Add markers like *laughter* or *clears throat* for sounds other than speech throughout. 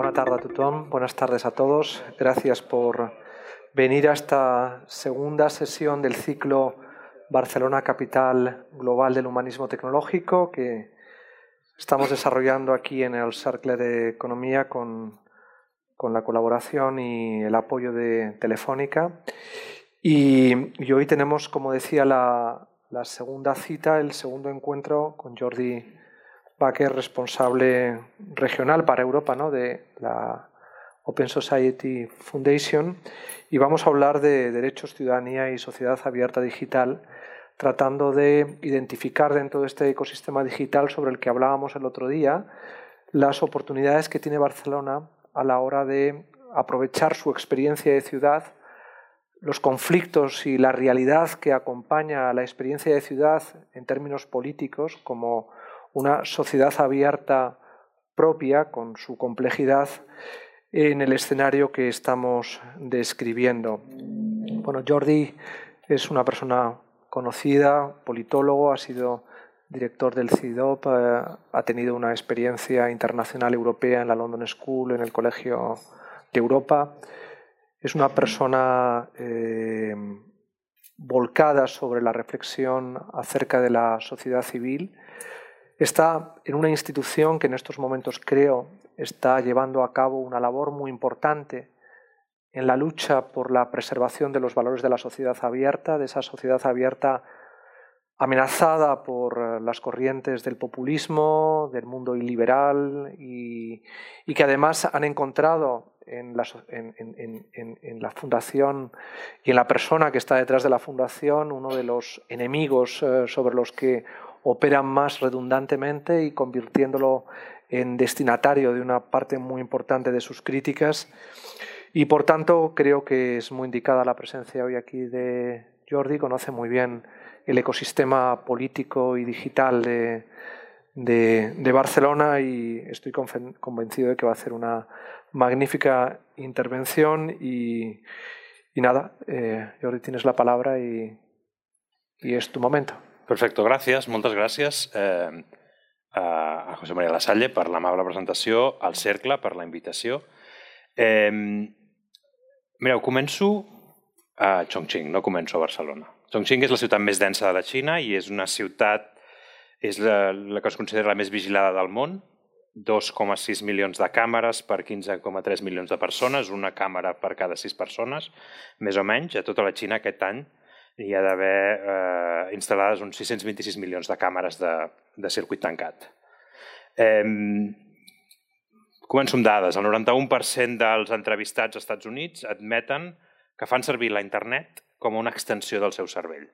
buena tarde a tothom, buenas tardes a todos. Gracias por venir a esta segunda sesión del ciclo Barcelona Capital Global del Humanismo Tecnológico que estamos desarrollando aquí en el Cercle de Economía con, con la colaboración y el apoyo de Telefónica. Y, y hoy tenemos, como decía, la, la segunda cita, el segundo encuentro con Jordi Baker, responsable regional para Europa ¿no? de la Open Society Foundation, y vamos a hablar de derechos, ciudadanía y sociedad abierta digital, tratando de identificar dentro de este ecosistema digital sobre el que hablábamos el otro día las oportunidades que tiene Barcelona a la hora de aprovechar su experiencia de ciudad, los conflictos y la realidad que acompaña a la experiencia de ciudad en términos políticos, como una sociedad abierta propia con su complejidad en el escenario que estamos describiendo. Bueno, Jordi es una persona conocida, politólogo, ha sido director del CIDOP, eh, ha tenido una experiencia internacional europea en la London School, en el Colegio de Europa. Es una persona eh, volcada sobre la reflexión acerca de la sociedad civil está en una institución que en estos momentos creo está llevando a cabo una labor muy importante en la lucha por la preservación de los valores de la sociedad abierta, de esa sociedad abierta amenazada por eh, las corrientes del populismo, del mundo iliberal y, que además han encontrado en la, en la, fundación y en la persona que está detrás de la fundación uno de los enemigos eh, sobre los que operan más redundantemente y convirtiéndolo en destinatario de una parte muy importante de sus críticas. Y por tanto creo que es muy indicada la presencia hoy aquí de Jordi, conoce muy bien el ecosistema político y digital de, de, Barcelona y estoy convencido de que va a hacer una magnífica intervención y, y nada, eh, Jordi tienes la palabra y, y es tu momento. Perfecte, gràcies, moltes gràcies eh, a José María Lasalle per l'amable presentació, al Cercle per la invitació. Eh, mireu, començo a Chongqing, no començo a Barcelona. Chongqing és la ciutat més densa de la Xina i és una ciutat, és la, la que es considera la més vigilada del món, 2,6 milions de càmeres per 15,3 milions de persones, una càmera per cada 6 persones, més o menys, a tota la Xina aquest any hi ha d'haver eh, instal·lades uns 626 milions de càmeres de, de circuit tancat. Eh, començo amb dades. El 91% dels entrevistats als Estats Units admeten que fan servir la internet com una extensió del seu cervell.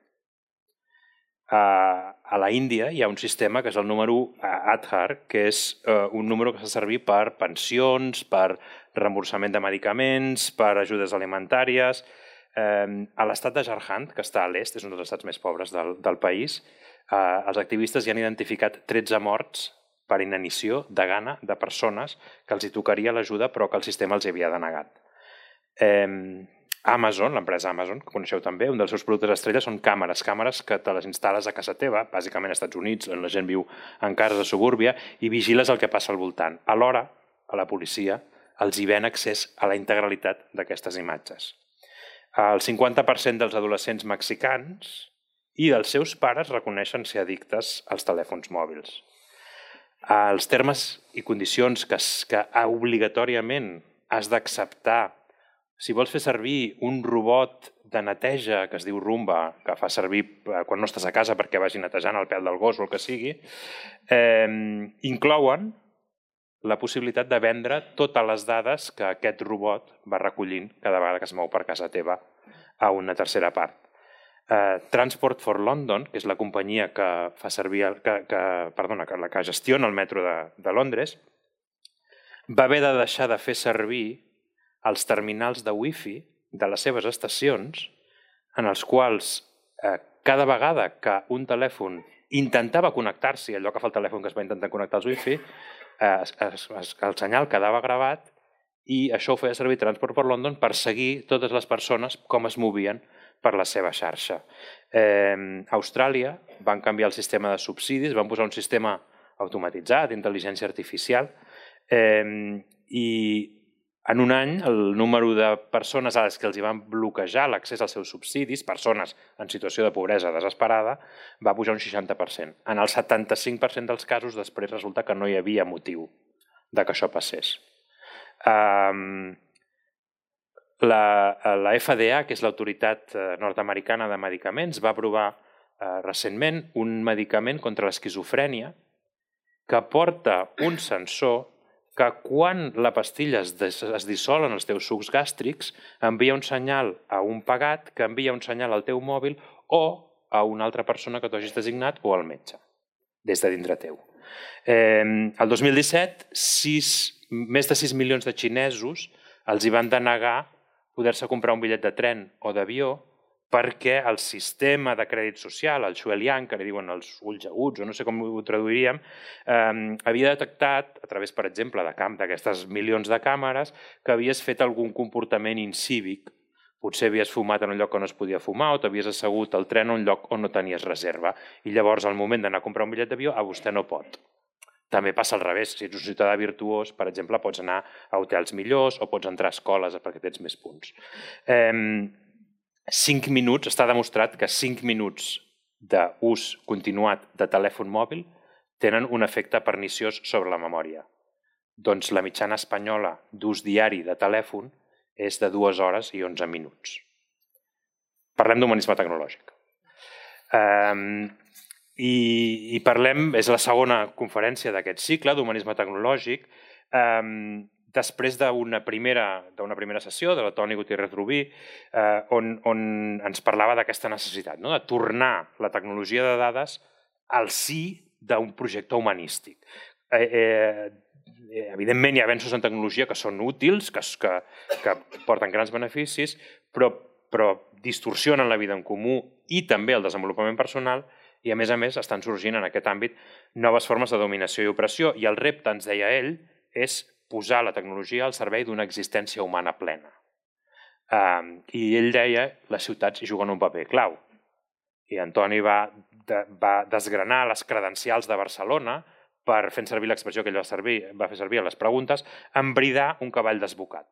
A la Índia hi ha un sistema que és el número Aadhaar, que és eh, un número que s'ha servir per pensions, per reemborsament de medicaments, per ajudes alimentàries, a l'estat de Jharkhand, que està a l'est, és un dels estats més pobres del, del país, eh, els activistes ja han identificat 13 morts per inanició de gana de persones que els hi tocaria l'ajuda però que el sistema els havia denegat. Eh, Amazon, l'empresa Amazon, que coneixeu també, un dels seus productes estrella són càmeres, càmeres que te les instal·les a casa teva, bàsicament als Estats Units, on la gent viu en cases de subúrbia, i vigiles el que passa al voltant. Alhora, a la policia els hi ven accés a la integralitat d'aquestes imatges el 50% dels adolescents mexicans i dels seus pares reconeixen ser addictes als telèfons mòbils. Els termes i condicions que, que obligatòriament has d'acceptar si vols fer servir un robot de neteja que es diu Rumba, que fa servir eh, quan no estàs a casa perquè vagi netejant el pèl del gos o el que sigui, eh, inclouen la possibilitat de vendre totes les dades que aquest robot va recollint cada vegada que es mou per casa teva a una tercera part. Uh, Transport for London, que és la companyia que fa servir el, que, que, perdona, que, la que gestiona el metro de, de Londres, va haver de deixar de fer servir els terminals de wifi de les seves estacions en els quals eh, cada vegada que un telèfon intentava connectar-s'hi, allò que fa el telèfon que es va intentar connectar als wifi, eh, es, es, el senyal quedava gravat i això ho feia servir Transport per London per seguir totes les persones com es movien per la seva xarxa. Eh, a Austràlia van canviar el sistema de subsidis, van posar un sistema automatitzat, d'intel·ligència artificial, Eh, I en un any, el número de persones a les que els hi van bloquejar l'accés als seus subsidis, persones en situació de pobresa desesperada, va pujar un 60%. En el 75% dels casos, després resulta que no hi havia motiu de que això passés. Um, la, la FDA, que és l'autoritat eh, nord-americana de medicaments, va aprovar eh, recentment un medicament contra l'esquizofrènia que porta un sensor que quan la pastilla es, es dissol en els teus sucs gàstrics, envia un senyal a un pagat que envia un senyal al teu mòbil o a una altra persona que tu designat o al metge, des de dintre teu. Eh, el 2017, 6, més de 6 milions de xinesos els hi van denegar poder-se comprar un bitllet de tren o d'avió perquè el sistema de crèdit social, el Xuelian, que li diuen els ulls aguts, o no sé com ho traduiríem, eh, havia detectat, a través, per exemple, de camp d'aquestes milions de càmeres, que havies fet algun comportament incívic. Potser havies fumat en un lloc on no es podia fumar o t'havies assegut al tren en un lloc on no tenies reserva. I llavors, al moment d'anar a comprar un bitllet d'avió, a vostè no pot. També passa al revés. Si ets un ciutadà virtuós, per exemple, pots anar a hotels millors o pots entrar a escoles perquè tens més punts. Eh, 5 minuts, està demostrat que 5 minuts d'ús continuat de telèfon mòbil tenen un efecte perniciós sobre la memòria. Doncs la mitjana espanyola d'ús diari de telèfon és de 2 hores i 11 minuts. Parlem d'humanisme tecnològic. Um, i, I parlem, és la segona conferència d'aquest cicle d'humanisme tecnològic, um, després d'una primera, primera sessió de la Toni Gutiérrez Rubí, eh, on, on ens parlava d'aquesta necessitat, no? de tornar la tecnologia de dades al sí d'un projecte humanístic. Eh, eh, evidentment hi ha avenços en tecnologia que són útils, que, que, que porten grans beneficis, però, però distorsionen la vida en comú i també el desenvolupament personal i, a més a més, estan sorgint en aquest àmbit noves formes de dominació i opressió. I el repte, ens deia ell, és posar la tecnologia al servei d'una existència humana plena. Um, I ell deia les ciutats juguen un paper clau. I Antoni va, de, va desgranar les credencials de Barcelona per, fent servir l'expressió que ell va, servir, va fer servir a les preguntes, embridar un cavall desbocat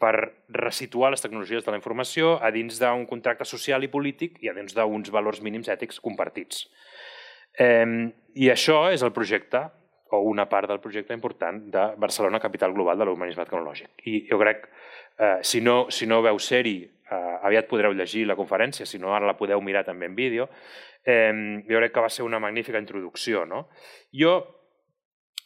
per resituar les tecnologies de la informació a dins d'un contracte social i polític i a dins d'uns valors mínims ètics compartits. Eh, I això és el projecte o una part del projecte important de Barcelona, capital global de l'humanisme tecnològic. I jo crec, eh, si, no, si no veu ser-hi, eh, aviat podreu llegir la conferència, si no ara la podeu mirar també en vídeo, eh, jo crec que va ser una magnífica introducció. No? Jo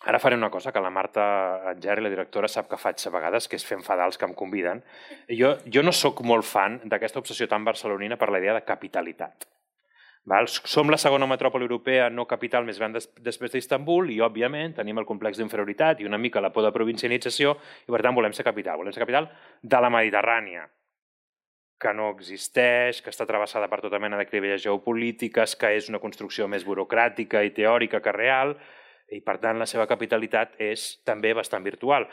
Ara faré una cosa que la Marta Geri, la directora, sap que faig a vegades, que és fer enfadar els que em conviden. Jo, jo no sóc molt fan d'aquesta obsessió tan barcelonina per la idea de capitalitat. Val? Som la segona metròpoli europea no capital més gran des, després d'Istanbul i, òbviament, tenim el complex d'inferioritat i una mica la por de provincianització i, per tant, volem ser capital. Volem ser capital de la Mediterrània, que no existeix, que està travessada per tota mena cribelles geopolítiques, que és una construcció més burocràtica i teòrica que real, i, per tant, la seva capitalitat és també bastant virtual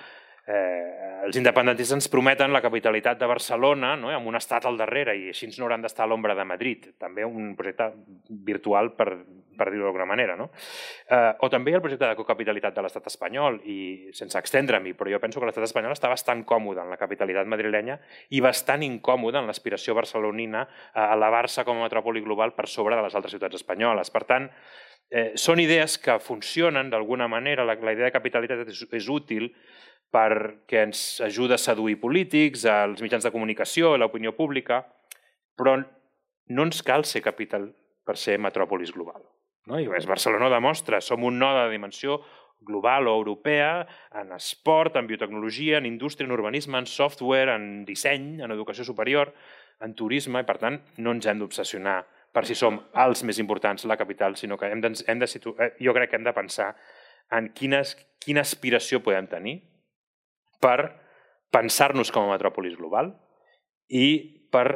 eh, els independentistes ens prometen la capitalitat de Barcelona no? amb un estat al darrere i així no hauran d'estar a l'ombra de Madrid. També un projecte virtual, per, per dir-ho d'alguna manera. No? Eh, o també el projecte de cocapitalitat de l'estat espanyol, i sense extendre-m'hi, però jo penso que l'estat espanyol està bastant còmode en la capitalitat madrilenya i bastant incòmode en l'aspiració barcelonina a elevar-se com a metròpoli global per sobre de les altres ciutats espanyoles. Per tant, eh, són idees que funcionen d'alguna manera, la, la idea de capitalitat és, és útil, perquè ens ajuda a seduir polítics, als mitjans de comunicació, a l'opinió pública, però no ens cal ser capital per ser metròpolis global. No? I és Barcelona demostra, som un node de dimensió global o europea en esport, en biotecnologia, en indústria, en urbanisme, en software, en disseny, en educació superior, en turisme, i per tant no ens hem d'obsessionar per si som els més importants, la capital, sinó que hem de, hem de situ... Eh, jo crec que hem de pensar en quines, quina aspiració podem tenir per pensar-nos com a metròpolis global i per,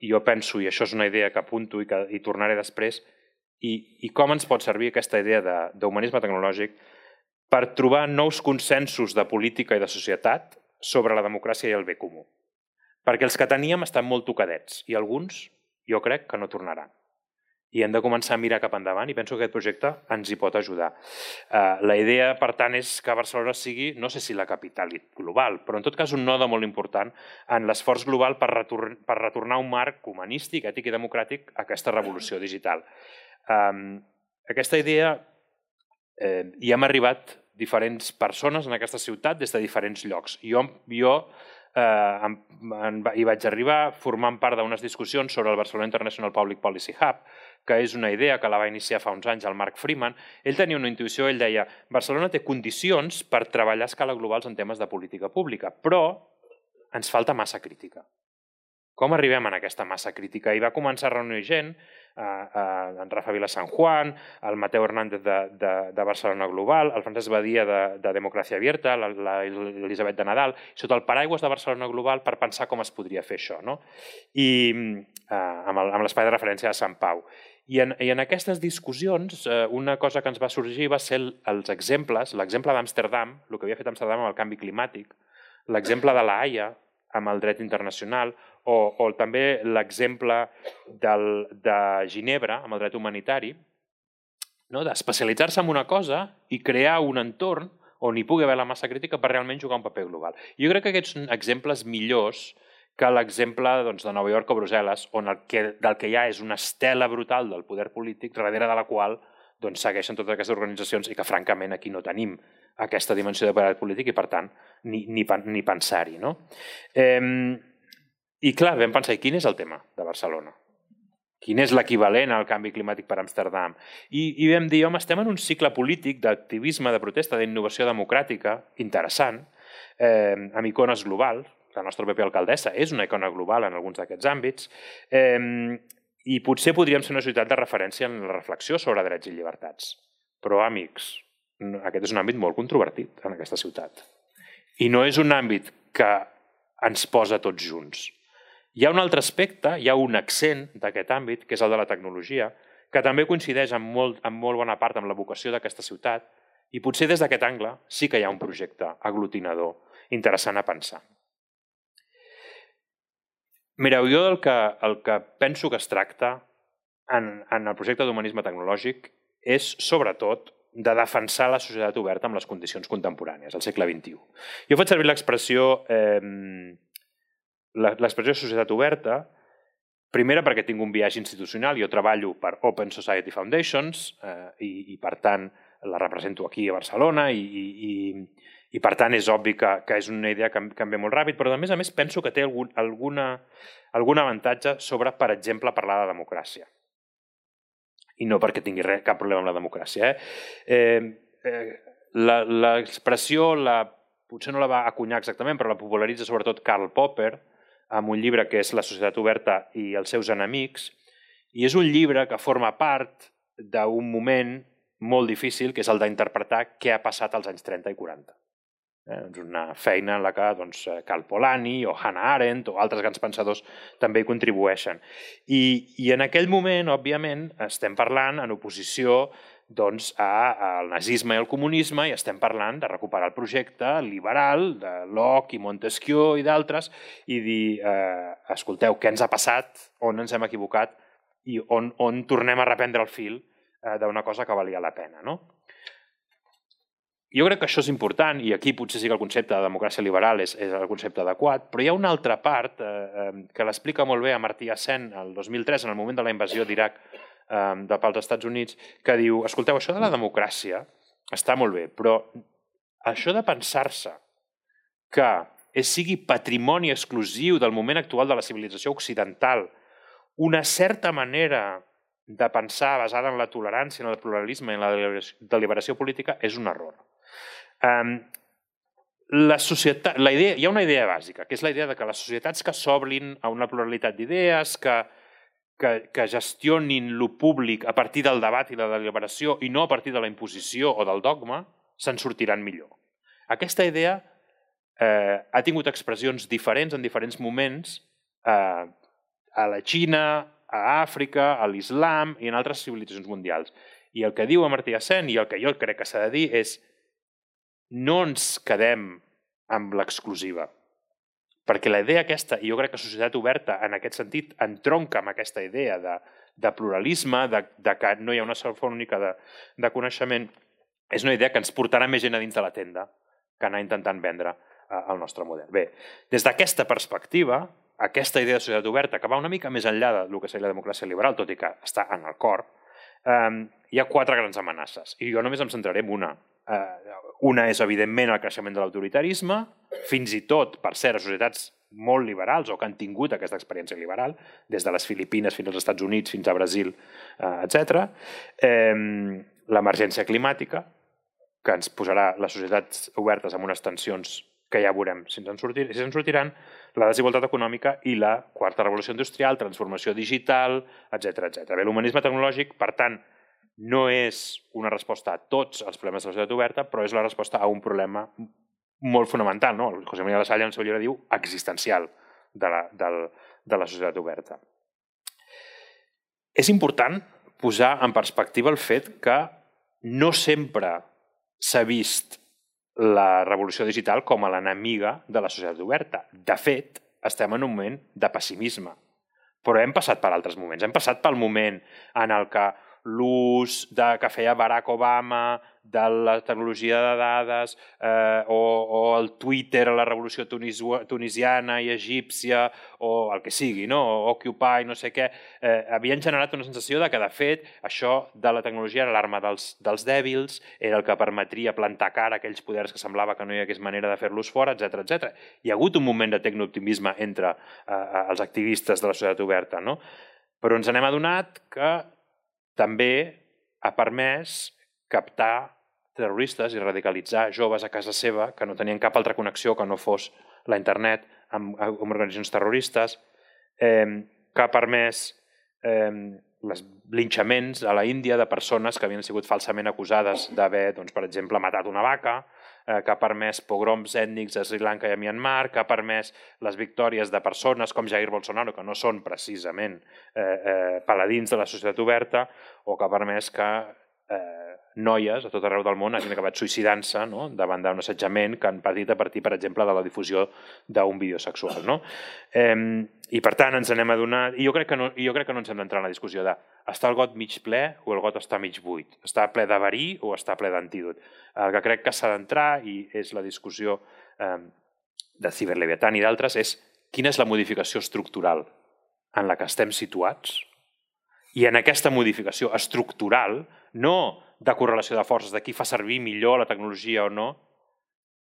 jo penso, i això és una idea que apunto i que hi tornaré després, i, i com ens pot servir aquesta idea d'humanisme tecnològic per trobar nous consensos de política i de societat sobre la democràcia i el bé comú. Perquè els que teníem estan molt tocadets i alguns jo crec que no tornaran. I hem de començar a mirar cap endavant i penso que aquest projecte ens hi pot ajudar. Uh, la idea, per tant, és que Barcelona sigui, no sé si la capital global, però en tot cas un node molt important en l'esforç global per, retor per retornar un marc humanístic, ètic i democràtic a aquesta revolució digital. Um, aquesta idea eh, hi hem arribat diferents persones en aquesta ciutat des de diferents llocs. Jo, jo eh, en, en, hi vaig arribar formant part d'unes discussions sobre el Barcelona International Public Policy Hub, que és una idea que la va iniciar fa uns anys el Marc Freeman. Ell tenia una intuïció, ell deia Barcelona té condicions per treballar a escala global en temes de política pública, però ens falta massa crítica. Com arribem a aquesta massa crítica? I va començar a reunir gent, eh, eh, en Rafa Vila San Juan, el Mateu Hernández de, de, de Barcelona Global, el Francesc Badia de, de Democràcia Abierta, l'Elisabet de Nadal, sota el paraigües de Barcelona Global per pensar com es podria fer això. No? I eh, amb l'espai de referència de Sant Pau. I en, I en aquestes discussions, eh, una cosa que ens va sorgir va ser el, els exemples, l'exemple d'Amsterdam, el que havia fet Amsterdam amb el canvi climàtic, l'exemple de la Haia amb el dret internacional, o, o també l'exemple de Ginebra amb el dret humanitari, no? d'especialitzar-se en una cosa i crear un entorn on hi pugui haver la massa crítica per realment jugar un paper global. Jo crec que aquests són exemples millors que l'exemple doncs, de Nova York o Brussel·les, on el que, del que hi ha és una estela brutal del poder polític, darrere de la qual doncs, segueixen totes aquestes organitzacions i que, francament, aquí no tenim aquesta dimensió de poder polític i, per tant, ni, ni, ni pensar-hi. No? Eh, I, clar, vam pensar, quin és el tema de Barcelona? Quin és l'equivalent al canvi climàtic per Amsterdam? I, I vam dir, home, estem en un cicle polític d'activisme, de protesta, d'innovació democràtica, interessant, eh, amb icones globals, la nostra pròpia alcaldessa és una icona global en alguns d'aquests àmbits, eh, i potser podríem ser una ciutat de referència en la reflexió sobre drets i llibertats. Però, amics, aquest és un àmbit molt controvertit en aquesta ciutat. I no és un àmbit que ens posa tots junts. Hi ha un altre aspecte, hi ha un accent d'aquest àmbit, que és el de la tecnologia, que també coincideix en molt, en molt bona part amb la vocació d'aquesta ciutat, i potser des d'aquest angle sí que hi ha un projecte aglutinador interessant a pensar. Mireu, jo el que, el que penso que es tracta en, en el projecte d'humanisme tecnològic és, sobretot, de defensar la societat oberta amb les condicions contemporànies, al segle XXI. Jo faig servir l'expressió eh, l'expressió societat oberta, primera perquè tinc un viatge institucional, jo treballo per Open Society Foundations eh, i, i, per tant, la represento aquí a Barcelona i, i, i per tant és obvi que, que és una idea que, que em molt ràpid, però a més a més penso que té algun, alguna, algun avantatge sobre, per exemple, parlar de democràcia. I no perquè tingui res, cap problema amb la democràcia. Eh? Eh, eh, L'expressió, la, potser no la va acunyar exactament, però la popularitza sobretot Karl Popper, amb un llibre que és La societat oberta i els seus enemics, i és un llibre que forma part d'un moment molt difícil, que és el d'interpretar què ha passat als anys 30 i 40. Eh, doncs una feina en la que doncs, Cal Polanyi o Hannah Arendt o altres grans pensadors també hi contribueixen. I, I en aquell moment, òbviament, estem parlant en oposició doncs, a, al nazisme i al comunisme i estem parlant de recuperar el projecte liberal de Locke i Montesquieu i d'altres i dir, eh, escolteu, què ens ha passat, on ens hem equivocat i on, on tornem a reprendre el fil eh, d'una cosa que valia la pena. No? Jo crec que això és important, i aquí potser sí que el concepte de democràcia liberal és, és el concepte adequat, però hi ha una altra part eh, que l'explica molt bé a Martí Assen el 2003, en el moment de la invasió d'Iraq eh, de pels Estats Units, que diu, escolteu, això de la democràcia està molt bé, però això de pensar-se que és, sigui patrimoni exclusiu del moment actual de la civilització occidental, una certa manera de pensar basada en la tolerància, en el pluralisme i en la deliberació política és un error. Um, la societat, la idea, hi ha una idea bàsica, que és la idea de que les societats que s'oblin a una pluralitat d'idees, que, que, que gestionin lo públic a partir del debat i la deliberació i no a partir de la imposició o del dogma, se'n sortiran millor. Aquesta idea eh, ha tingut expressions diferents en diferents moments eh, a la Xina, a Àfrica, a l'islam i en altres civilitzacions mundials. I el que diu a Martí i el que jo crec que s'ha de dir és no ens quedem amb l'exclusiva. Perquè la idea aquesta, i jo crec que Societat Oberta en aquest sentit entronca amb aquesta idea de de pluralisme, de, de que no hi ha una sola forma única de, de coneixement, és una idea que ens portarà més gent a dins de la tenda que anar intentant vendre eh, el nostre model. Bé, des d'aquesta perspectiva, aquesta idea de societat oberta, que va una mica més enllà del que seria la democràcia liberal, tot i que està en el cor, eh, hi ha quatre grans amenaces. I jo només em centraré en una. Eh, una és, evidentment, el creixement de l'autoritarisme, fins i tot, per cert, societats molt liberals o que han tingut aquesta experiència liberal, des de les Filipines fins als Estats Units, fins a Brasil, eh, etc. Eh, L'emergència climàtica, que ens posarà les societats obertes amb unes tensions que ja veurem si ens en, sortir, si ens sortiran, la desigualtat econòmica i la quarta revolució industrial, transformació digital, etc etc. Bé, l'humanisme tecnològic, per tant, no és una resposta a tots els problemes de la societat oberta, però és la resposta a un problema molt fonamental. No? El José María La Salle en el seu llibre diu existencial de la, del, de la societat oberta. És important posar en perspectiva el fet que no sempre s'ha vist la revolució digital com a l'enemiga de la societat oberta. De fet, estem en un moment de pessimisme. Però hem passat per altres moments. Hem passat pel moment en el que l'ús de, que feia Barack Obama de la tecnologia de dades eh, o, o el Twitter, la revolució tunis, tunisiana i egípcia o el que sigui, no? o Occupy, no sé què, eh, havien generat una sensació de que, de fet, això de la tecnologia era l'arma dels, dels dèbils, era el que permetria plantar cara a aquells poders que semblava que no hi hagués manera de fer-los fora, etc etc. Hi ha hagut un moment de tecnooptimisme entre eh, els activistes de la societat oberta, no? però ens n'hem adonat que també ha permès captar terroristes i radicalitzar joves a casa seva que no tenien cap altra connexió que no fos la internet amb, amb organitzacions terroristes, eh, que ha permès eh, les linxaments a la Índia de persones que havien sigut falsament acusades d'haver, doncs, per exemple, matat una vaca, eh, que ha permès pogroms ètnics a Sri Lanka i a Myanmar, que ha permès les victòries de persones com Jair Bolsonaro, que no són precisament eh, eh, paladins de la societat oberta, o que ha permès que eh, noies a tot arreu del món hagin acabat suïcidant-se no? davant d'un assetjament que han patit a partir, per exemple, de la difusió d'un vídeo sexual. No? Eh, I per tant ens anem a donar... I jo crec que no, jo crec que no ens hem d'entrar en la discussió de està el got mig ple o el got està mig buit, està ple de verí o està ple d'antídot. El que crec que s'ha d'entrar, i és la discussió eh, de Ciberleviatan i d'altres, és quina és la modificació estructural en la que estem situats i en aquesta modificació estructural, no de correlació de forces, de qui fa servir millor la tecnologia o no,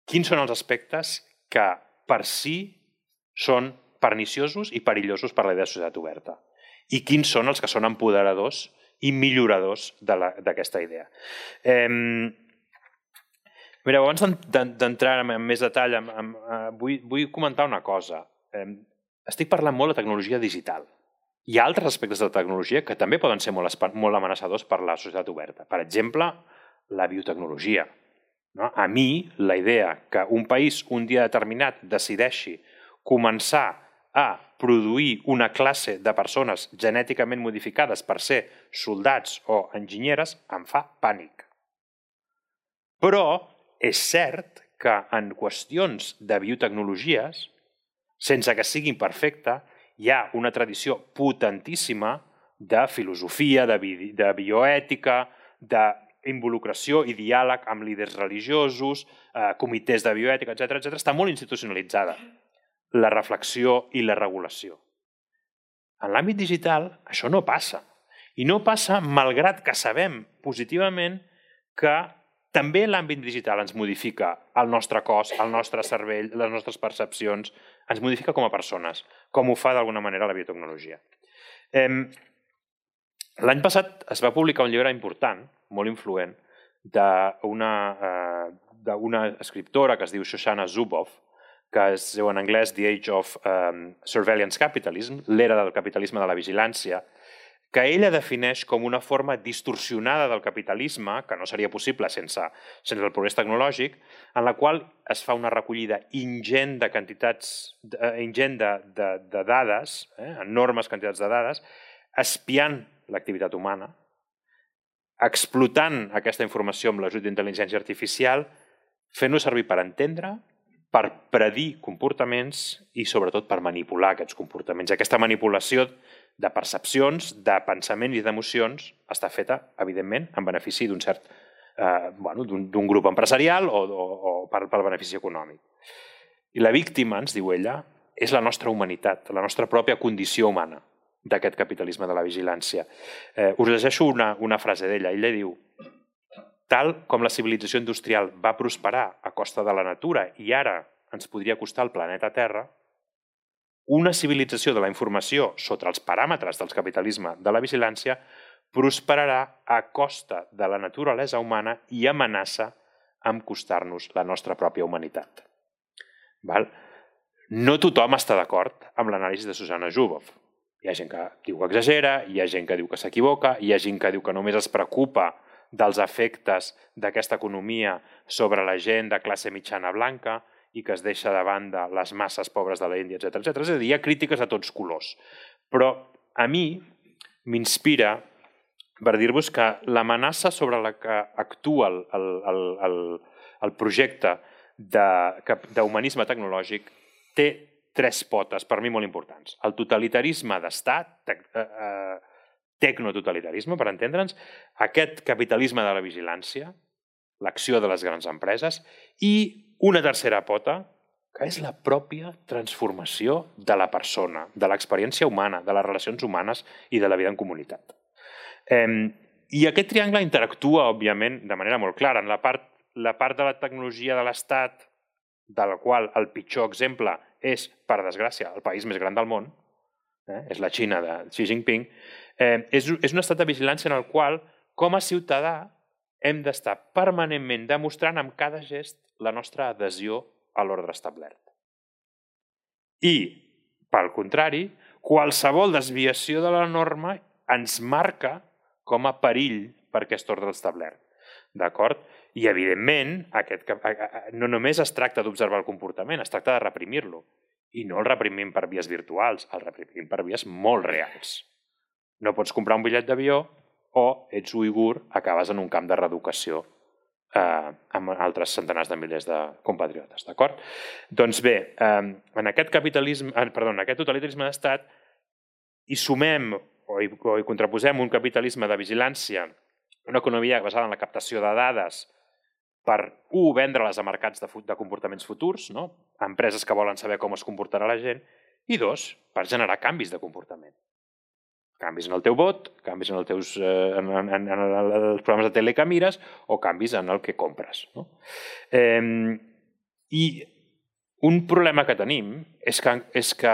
quins són els aspectes que per si són perniciosos i perillosos per la idea de societat oberta i quins són els que són empoderadors i milloradors d'aquesta idea. Eh, mireu, abans d'entrar en més detall, em, em, eh, vull, vull comentar una cosa. Eh, estic parlant molt de tecnologia digital. Hi ha altres aspectes de la tecnologia que també poden ser molt, molt amenaçadors per la societat oberta. Per exemple, la biotecnologia. No? A mi, la idea que un país un dia determinat decideixi començar a produir una classe de persones genèticament modificades per ser soldats o enginyeres em fa pànic. Però és cert que en qüestions de biotecnologies, sense que siguin perfecta, hi ha una tradició potentíssima de filosofia, de, bi de bioètica, d'involucració i diàleg amb líders religiosos, eh, comitès de bioètica, etc etc. Està molt institucionalitzada la reflexió i la regulació. En l'àmbit digital això no passa. I no passa malgrat que sabem positivament que també l'àmbit digital ens modifica el nostre cos, el nostre cervell, les nostres percepcions, ens modifica com a persones, com ho fa d'alguna manera la biotecnologia. L'any passat es va publicar un llibre important, molt influent, d'una eh, escriptora que es diu Shoshana Zuboff, que es diu en anglès The Age of um, Surveillance Capitalism, l'era del capitalisme de la vigilància, que ella defineix com una forma distorsionada del capitalisme, que no seria possible sense, sense el progrés tecnològic, en la qual es fa una recollida ingent de quantitats, eh, ingent de, de, de dades, eh, enormes quantitats de dades, espiant l'activitat humana, explotant aquesta informació amb l'ajut d'intel·ligència artificial, fent-ho servir per entendre, per predir comportaments i sobretot per manipular aquests comportaments. Aquesta manipulació de percepcions, de pensament i d'emocions, està feta, evidentment, en benefici d'un cert eh, bueno, d'un grup empresarial o, o, o per, per benefici econòmic. I la víctima, ens diu ella, és la nostra humanitat, la nostra pròpia condició humana d'aquest capitalisme de la vigilància. Eh, us llegeixo una, una frase d'ella. Ella diu tal com la civilització industrial va prosperar a costa de la natura i ara ens podria costar el planeta Terra, una civilització de la informació sota els paràmetres del capitalisme de la vigilància prosperarà a costa de la naturalesa humana i amenaça amb costar-nos la nostra pròpia humanitat. Val? No tothom està d'acord amb l'anàlisi de Susana Zubov. Hi ha gent que diu que exagera, hi ha gent que diu que s'equivoca, hi ha gent que diu que només es preocupa dels efectes d'aquesta economia sobre la gent de classe mitjana blanca i que es deixa de banda les masses pobres de l'Índia, etc etc. És a dir, hi ha crítiques de tots colors. Però a mi m'inspira per dir-vos que l'amenaça sobre la que actua el, el, el, el projecte d'humanisme tecnològic té tres potes, per mi molt importants. El totalitarisme d'estat, te, eh, eh, tecnototalitarisme, per entendre'ns, aquest capitalisme de la vigilància, l'acció de les grans empreses, i una tercera pota, que és la pròpia transformació de la persona, de l'experiència humana, de les relacions humanes i de la vida en comunitat. I aquest triangle interactua, òbviament, de manera molt clara. En la part, la part de la tecnologia de l'Estat, de la qual el pitjor exemple és, per desgràcia, el país més gran del món, eh, és la Xina de Xi Jinping, eh, és, és un estat de vigilància en el qual, com a ciutadà, hem d'estar permanentment demostrant amb cada gest la nostra adhesió a l'ordre establert. I, pel contrari, qualsevol desviació de la norma ens marca com a perill per aquest ordre establert. D'acord? I, evidentment, aquest, no només es tracta d'observar el comportament, es tracta de reprimir-lo. I no el reprimim per vies virtuals, el reprimim per vies molt reals. No pots comprar un bitllet d'avió o ets uigur, acabes en un camp de reeducació eh, amb altres centenars de milers de compatriotes, d'acord? Doncs bé, eh, en aquest capitalisme, eh, perdó, en aquest totalitarisme d'estat hi sumem o hi, o hi contraposem un capitalisme de vigilància, una economia basada en la captació de dades per, un, vendre-les a mercats de, de comportaments futurs, no? empreses que volen saber com es comportarà la gent, i dos, per generar canvis de comportament. Canvis en el teu vot, canvis en, els teus, eh, en, en, en, en els programes de tele que mires o canvis en el que compres. No? Eh, I un problema que tenim és que, és que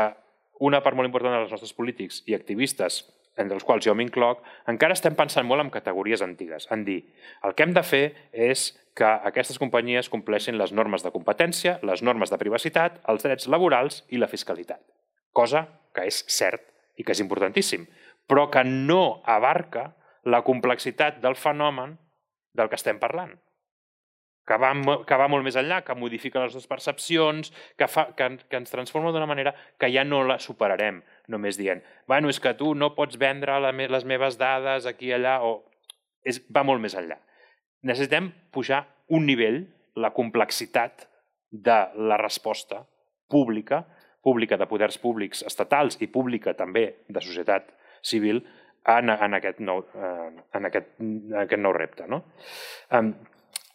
una part molt important dels nostres polítics i activistes entre els quals jo m'incloc, encara estem pensant molt en categories antigues, en dir, el que hem de fer és que aquestes companyies compleixin les normes de competència, les normes de privacitat, els drets laborals i la fiscalitat. Cosa que és cert i que és importantíssim, però que no abarca la complexitat del fenomen del que estem parlant que va, que va molt més enllà, que modifica les nostres percepcions, que, fa, que, que ens transforma d'una manera que ja no la superarem, només dient, bueno, és que tu no pots vendre la, les meves dades aquí i allà, o... És, va molt més enllà. Necessitem pujar un nivell, la complexitat de la resposta pública, pública de poders públics estatals i pública també de societat civil, en, en, aquest, nou, en, aquest, en aquest nou repte. No?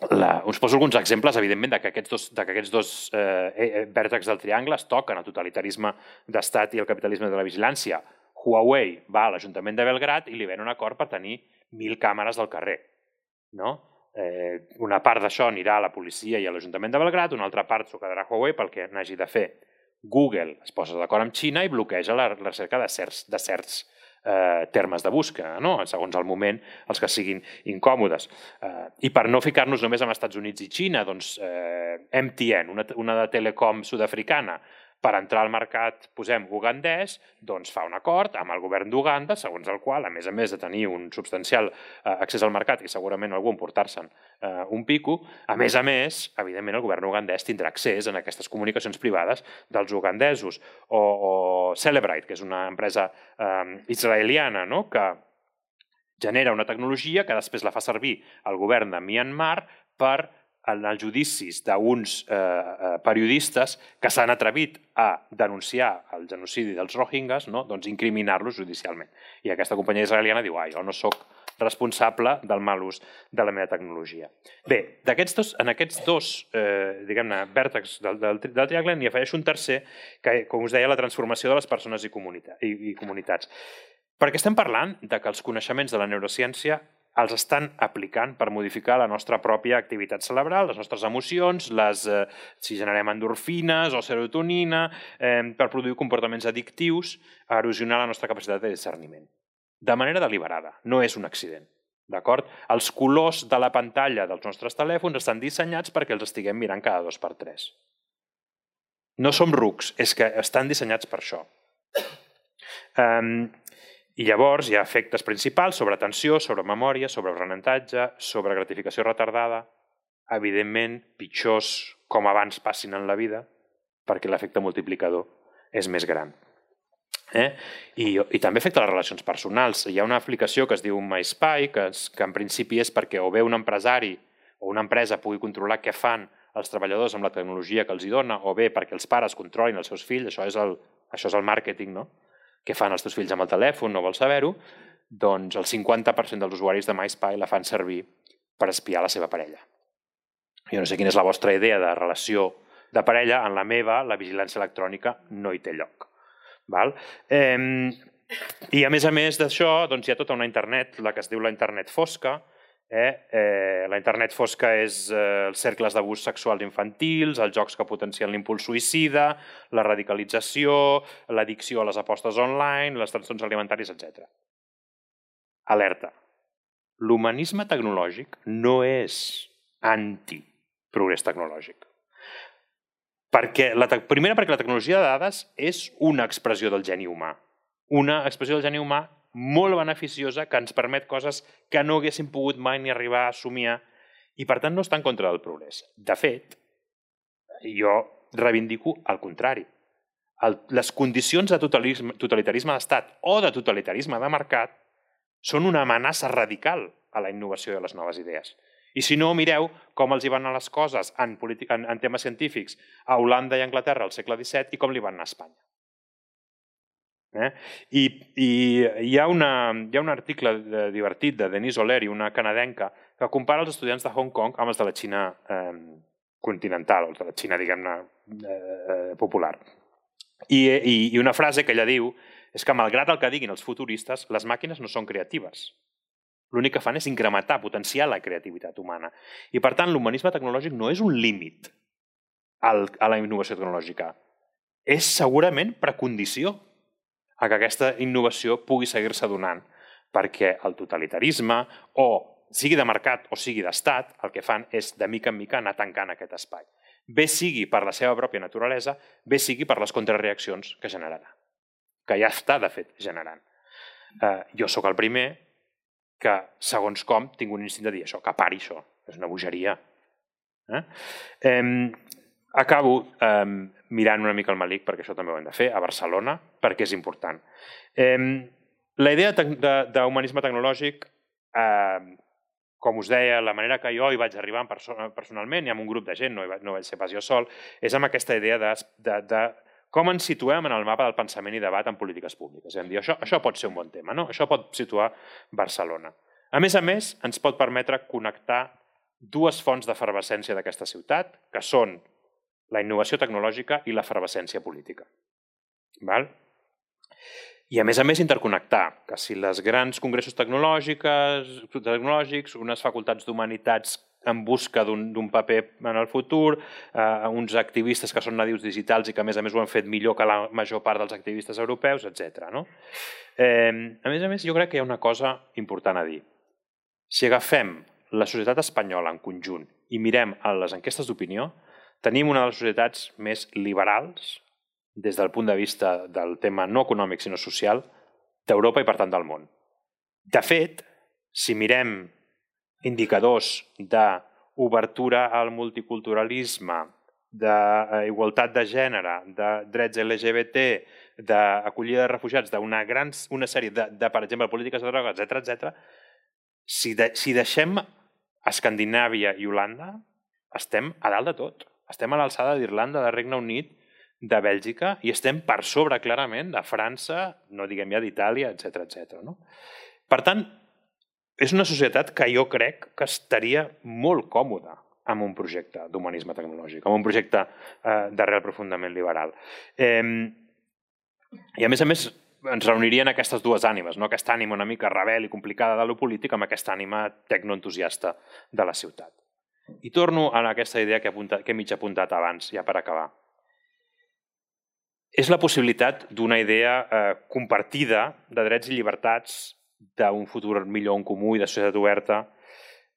La, us poso alguns exemples, evidentment, de que aquests dos, de que aquests dos eh, eh, vèrtexs del triangle es toquen, el totalitarisme d'estat i el capitalisme de la vigilància. Huawei va a l'Ajuntament de Belgrat i li ven un acord per tenir mil càmeres del carrer. No? Eh, una part d'això anirà a la policia i a l'Ajuntament de Belgrat, una altra part s'ho quedarà Huawei pel que n'hagi de fer. Google es posa d'acord amb Xina i bloqueja la recerca de certs, de certs eh, termes de busca, no? segons el moment, els que siguin incòmodes. Eh, I per no ficar-nos només amb Estats Units i Xina, doncs eh, MTN, una, una de telecom sud-africana, per entrar al mercat, posem ugandès, doncs fa un acord amb el govern d'Uganda, segons el qual, a més a més de tenir un substancial eh, accés al mercat i segurament algú emportar-se'n eh, un pico, a més a més, evidentment el govern ugandès tindrà accés en aquestes comunicacions privades dels ugandesos. O, o Celebrite, que és una empresa eh, israeliana no? que genera una tecnologia que després la fa servir el govern de Myanmar per en els judicis d'uns eh, eh, periodistes que s'han atrevit a denunciar el genocidi dels rohingyes, no? doncs incriminar-los judicialment. I aquesta companyia israeliana diu, ah, jo no sóc responsable del mal ús de la meva tecnologia. Bé, dos, en aquests dos eh, diguem-ne, vèrtexs del, del, del triangle n'hi afegeix un tercer, que, com us deia, la transformació de les persones i, comunita, i, i comunitats. Perquè estem parlant de que els coneixements de la neurociència els estan aplicant per modificar la nostra pròpia activitat cerebral, les nostres emocions, les, eh, si generem endorfines o serotonina, eh, per produir comportaments addictius, a erosionar la nostra capacitat de discerniment. De manera deliberada, no és un accident. D'acord? Els colors de la pantalla dels nostres telèfons estan dissenyats perquè els estiguem mirant cada dos per tres. No som rucs, és que estan dissenyats per això. Um, i llavors hi ha efectes principals sobre atenció, sobre memòria, sobre aprenentatge, sobre gratificació retardada, evidentment pitjors com abans passin en la vida, perquè l'efecte multiplicador és més gran. Eh? I, I també afecta les relacions personals. Hi ha una aplicació que es diu MySpy, que, es, que en principi és perquè o bé un empresari o una empresa pugui controlar què fan els treballadors amb la tecnologia que els hi dona, o bé perquè els pares controlin els seus fills, això és el, això és el màrqueting, no? Què fan els teus fills amb el telèfon, no vols saber-ho, doncs el 50% dels usuaris de MySpy la fan servir per espiar la seva parella. Jo no sé quina és la vostra idea de relació de parella, en la meva la vigilància electrònica no hi té lloc. Val? Eh, I a més a més d'això, doncs hi ha tota una internet, la que es diu la internet fosca, Eh? Eh, la internet fosca és eh, els cercles d'abús sexuals infantils, els jocs que potencien l'impuls suïcida, la radicalització, l'addicció a les apostes online, les trastorns alimentaris, etc. Alerta. L'humanisme tecnològic no és anti-progrés tecnològic. Perquè la primera, perquè la tecnologia de dades és una expressió del geni humà. Una expressió del geni humà molt beneficiosa que ens permet coses que no haguéssim pogut mai ni arribar a somiar i, per tant, no està en contra del progrés. De fet, jo reivindico el contrari. El, les condicions de totalitarisme d'estat o de totalitarisme de mercat són una amenaça radical a la innovació de les noves idees. I si no, mireu com els hi van anar les coses en, en, en temes científics a Holanda i Anglaterra al segle XVII i com li van anar a Espanya. Eh? I, I hi ha, una, hi ha un article de, divertit de Denise O'Leary, una canadenca, que compara els estudiants de Hong Kong amb els de la Xina eh, continental, els de la Xina, diguem-ne, eh, popular. I, i, I una frase que ella diu és que, malgrat el que diguin els futuristes, les màquines no són creatives. L'únic que fan és incrementar, potenciar la creativitat humana. I, per tant, l'humanisme tecnològic no és un límit a la innovació tecnològica. És segurament precondició a que aquesta innovació pugui seguir-se donant, perquè el totalitarisme, o sigui de mercat o sigui d'estat, el que fan és de mica en mica anar tancant aquest espai. Bé sigui per la seva pròpia naturalesa, bé sigui per les contrarreaccions que generarà, que ja està, de fet, generant. Eh, jo sóc el primer que, segons com, tinc un instint de dir això, que pari això, és una bogeria. Eh? Eh, acabo eh, mirant una mica el Malik, perquè això també ho hem de fer, a Barcelona, perquè és important. Eh, la idea d'humanisme tecnològic, eh, com us deia, la manera que jo hi vaig arribar personalment i amb un grup de gent, no, vaig, no vaig ser pas jo sol, és amb aquesta idea de, de, de com ens situem en el mapa del pensament i debat en polítiques públiques. És a dir, això, això pot ser un bon tema, no? això pot situar Barcelona. A més a més, ens pot permetre connectar dues fonts d'efervescència d'aquesta ciutat, que són la innovació tecnològica i l'efervescència política. Val? I a més a més interconnectar, que si les grans congressos tecnològics, tecnològics unes facultats d'humanitats en busca d'un paper en el futur, eh, uns activistes que són nadius digitals i que a més a més ho han fet millor que la major part dels activistes europeus, etc. No? Eh, a més a més, jo crec que hi ha una cosa important a dir. Si agafem la societat espanyola en conjunt i mirem a les enquestes d'opinió, tenim una de les societats més liberals des del punt de vista del tema no econòmic sinó social d'Europa i per tant del món. De fet, si mirem indicadors d'obertura al multiculturalisme, d'igualtat de gènere, de drets LGBT, d'acollida de refugiats, d'una gran una sèrie de, de, per exemple, polítiques de droga, etc etc. si, de, si deixem Escandinàvia i Holanda, estem a dalt de tot. Estem a l'alçada d'Irlanda, de Regne Unit, de Bèlgica i estem per sobre clarament de França, no diguem ja d'Itàlia, etc etc. No? Per tant, és una societat que jo crec que estaria molt còmoda amb un projecte d'humanisme tecnològic, amb un projecte eh, d'arrel profundament liberal. Eh, I a més a més ens reunirien aquestes dues ànimes, no? aquesta ànima una mica rebel i complicada de lo polític amb aquesta ànima tecnoentusiasta de la ciutat. I torno a aquesta idea que, apunta, que he mig apuntat abans, ja per acabar. És la possibilitat d'una idea eh, compartida de drets i llibertats, d'un futur millor en comú i de societat oberta,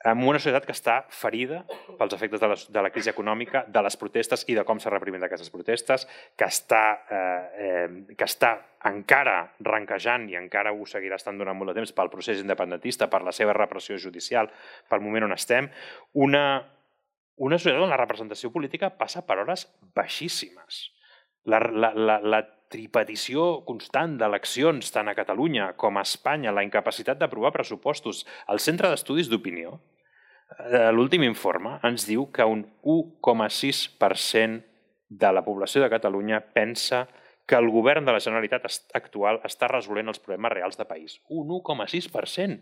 en una societat que està ferida pels efectes de la, de la crisi econòmica, de les protestes i de com s'ha reprimit aquestes protestes, que està, eh, eh, que està encara ranquejant i encara ho seguirà estant durant molt de temps pel procés independentista, per la seva repressió judicial, pel moment on estem, una, una societat on la representació política passa per hores baixíssimes. La, la, la, la tripetició constant d'eleccions tant a Catalunya com a Espanya, la incapacitat d'aprovar pressupostos. El Centre d'Estudis d'Opinió, eh, l'últim informe, ens diu que un 1,6% de la població de Catalunya pensa que el govern de la Generalitat actual està resolent els problemes reals de país. Un 1,6%.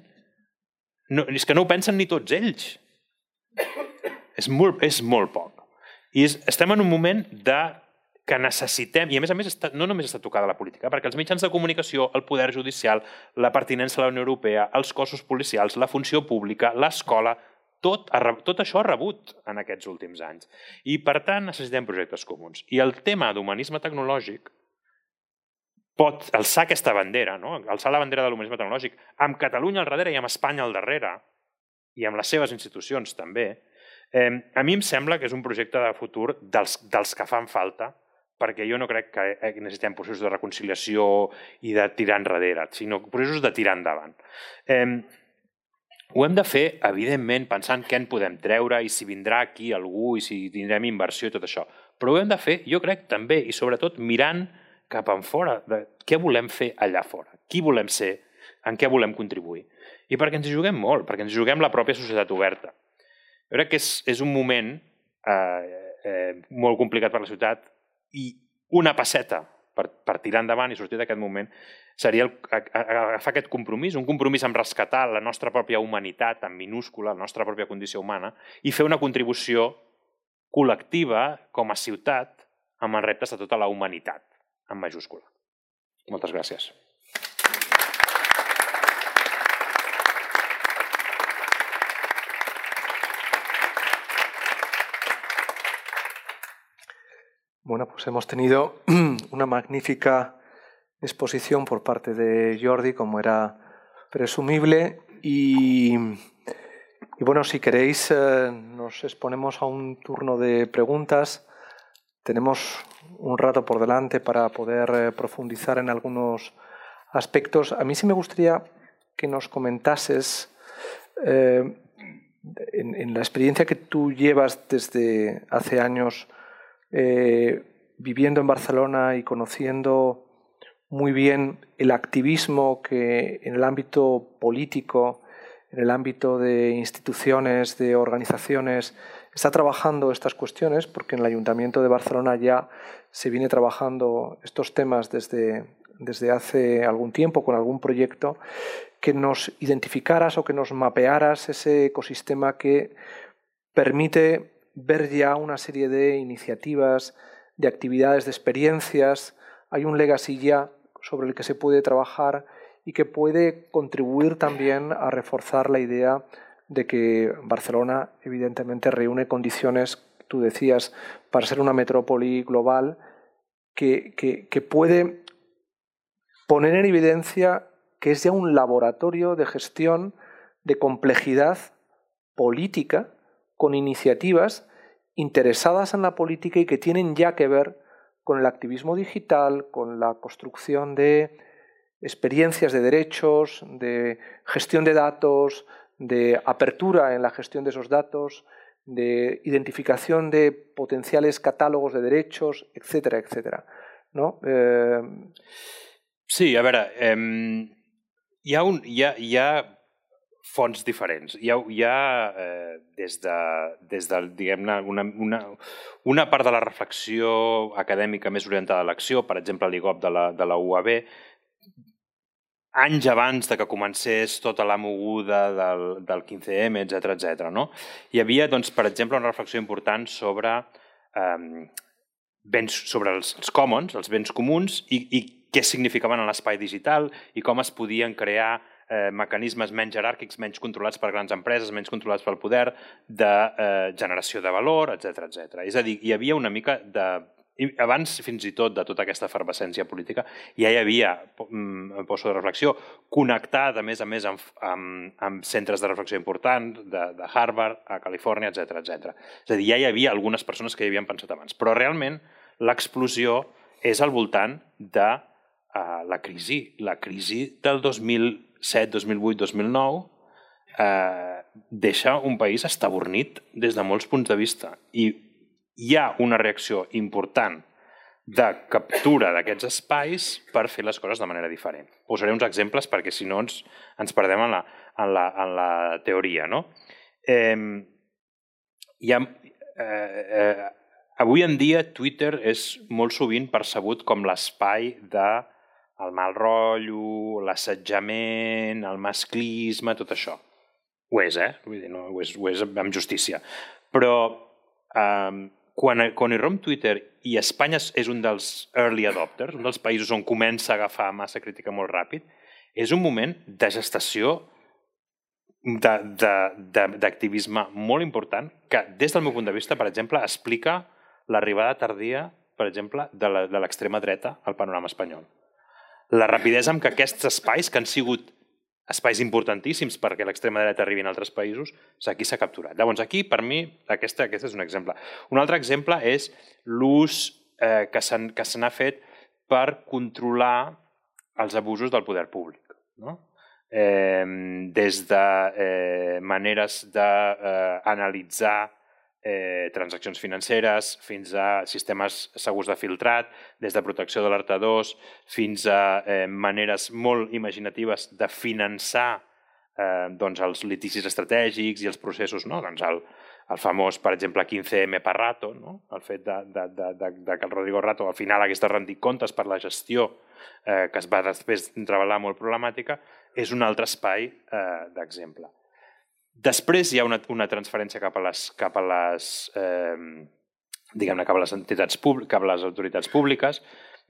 No, és que no ho pensen ni tots ells. És molt, és molt poc. I és, estem en un moment de que necessitem, i a més a més està, no només està tocada la política, perquè els mitjans de comunicació, el poder judicial, la pertinença a la Unió Europea, els cossos policials, la funció pública, l'escola, tot, tot això ha rebut en aquests últims anys. I, per tant, necessitem projectes comuns. I el tema d'humanisme tecnològic pot alçar aquesta bandera, no? alçar la bandera de l'humanisme tecnològic, amb Catalunya al darrere i amb Espanya al darrere, i amb les seves institucions també, eh, a mi em sembla que és un projecte de futur dels, dels que fan falta perquè jo no crec que eh, necessitem processos de reconciliació i de tirar enrere, sinó processos de tirar endavant. Eh, ho hem de fer, evidentment, pensant què en podem treure i si vindrà aquí algú i si tindrem inversió i tot això. Però ho hem de fer, jo crec, també, i sobretot mirant cap en fora, de què volem fer allà fora, qui volem ser, en què volem contribuir. I perquè ens juguem molt, perquè ens juguem la pròpia societat oberta. Jo crec que és, és un moment eh, eh, molt complicat per la ciutat i una passeta per, per tirar endavant i sortir d'aquest moment seria el, agafar aquest compromís, un compromís amb rescatar la nostra pròpia humanitat en minúscula, la nostra pròpia condició humana, i fer una contribució col·lectiva com a ciutat amb els reptes de tota la humanitat, en majúscula. Moltes gràcies. Bueno, pues hemos tenido *clears throat* una magnífica exposición por parte de Jordi, como era presumible, y, bueno, si queréis, eh, nos exponemos a un turno de preguntas. Tenemos un rato por delante para poder eh, profundizar en algunos aspectos. A mí sí me gustaría que nos comentases eh, en la experiencia que tú llevas desde hace años eh, viviendo en Barcelona y conociendo muy bien el activismo que en el ámbito político, en el ámbito de instituciones, de organizaciones, está trabajando estas cuestiones, porque en el Ayuntamiento de Barcelona ya se viene trabajando estos temas desde, desde hace algún tiempo con algún proyecto, que nos identificaras o que nos mapearas ese ecosistema que permite ver ya una serie de iniciativas, de actividades, de experiencias. Hay un legacy ya sobre el que se puede trabajar y que puede contribuir también a reforzar la idea de que Barcelona evidentemente reúne condiciones, tú decías, para ser una metrópoli global que, que puede poner en evidencia que es ya un laboratorio de gestión de complejidad política con iniciativas interesadas en la política y que tienen ya que ver con el activismo digital, con la construcción de experiencias de derechos, de gestión de datos, de apertura en la gestión de esos datos, de identificación de potenciales catálogos de derechos, etcétera, etcétera. No? Eh... Sí, a veure, eh, ha, hi ha fonts diferents. Hi ha, hi ha eh, des de, des de diguem-ne, una, una, una part de la reflexió acadèmica més orientada a l'acció, per exemple, l'IGOP de, la, de la UAB, anys abans de que comencés tota la moguda del, del 15M, etc etc. no? Hi havia, doncs, per exemple, una reflexió important sobre, eh, béns, sobre els, els commons, els béns comuns, i, i què significaven en l'espai digital i com es podien crear eh, mecanismes menys jeràrquics, menys controlats per grans empreses, menys controlats pel poder, de eh, generació de valor, etc etc. És a dir, hi havia una mica de i abans, fins i tot, de tota aquesta efervescència política, ja hi havia, mm, em poso de reflexió, connectat, a més a més, amb, amb, amb centres de reflexió importants, de, de Harvard, a Califòrnia, etc etc. És a dir, ja hi havia algunes persones que hi havien pensat abans. Però realment l'explosió és al voltant de uh, la crisi. La crisi del 2000 2007, 2008, 2009, eh, deixa un país estabornit des de molts punts de vista. I hi ha una reacció important de captura d'aquests espais per fer les coses de manera diferent. Posaré uns exemples perquè si no ens, ens perdem en la, en la, en la teoria. No? Eh, ha, eh, eh, avui en dia Twitter és molt sovint percebut com l'espai de el mal rotllo, l'assetjament, el masclisme, tot això. Ho és, eh? Vull dir, no, ho, és, ho és amb justícia. Però eh, quan, quan hi romp Twitter i Espanya és un dels early adopters, un dels països on comença a agafar massa crítica molt ràpid, és un moment de gestació d'activisme molt important que, des del meu punt de vista, per exemple, explica l'arribada tardia, per exemple, de l'extrema dreta al panorama espanyol la rapidesa amb què aquests espais, que han sigut espais importantíssims perquè l'extrema dreta arribi en altres països, aquí s'ha capturat. Llavors, aquí, per mi, aquesta, aquest és un exemple. Un altre exemple és l'ús eh, que se n'ha fet per controlar els abusos del poder públic. No? Eh, des de eh, maneres d'analitzar eh, eh, transaccions financeres, fins a sistemes segurs de filtrat, des de protecció d'alertadors fins a eh, maneres molt imaginatives de finançar eh, doncs els litigis estratègics i els processos, no? doncs el, el famós, per exemple, 15M per Rato, no? el fet de, de, de, de, de que el Rodrigo Rato al final hagués de rendir comptes per la gestió eh, que es va després treballar molt problemàtica, és un altre espai eh, d'exemple. Després hi ha una, una transferència cap a les, cap a les, eh, diguem-ne, cap a les entitats públiques, cap a les autoritats públiques.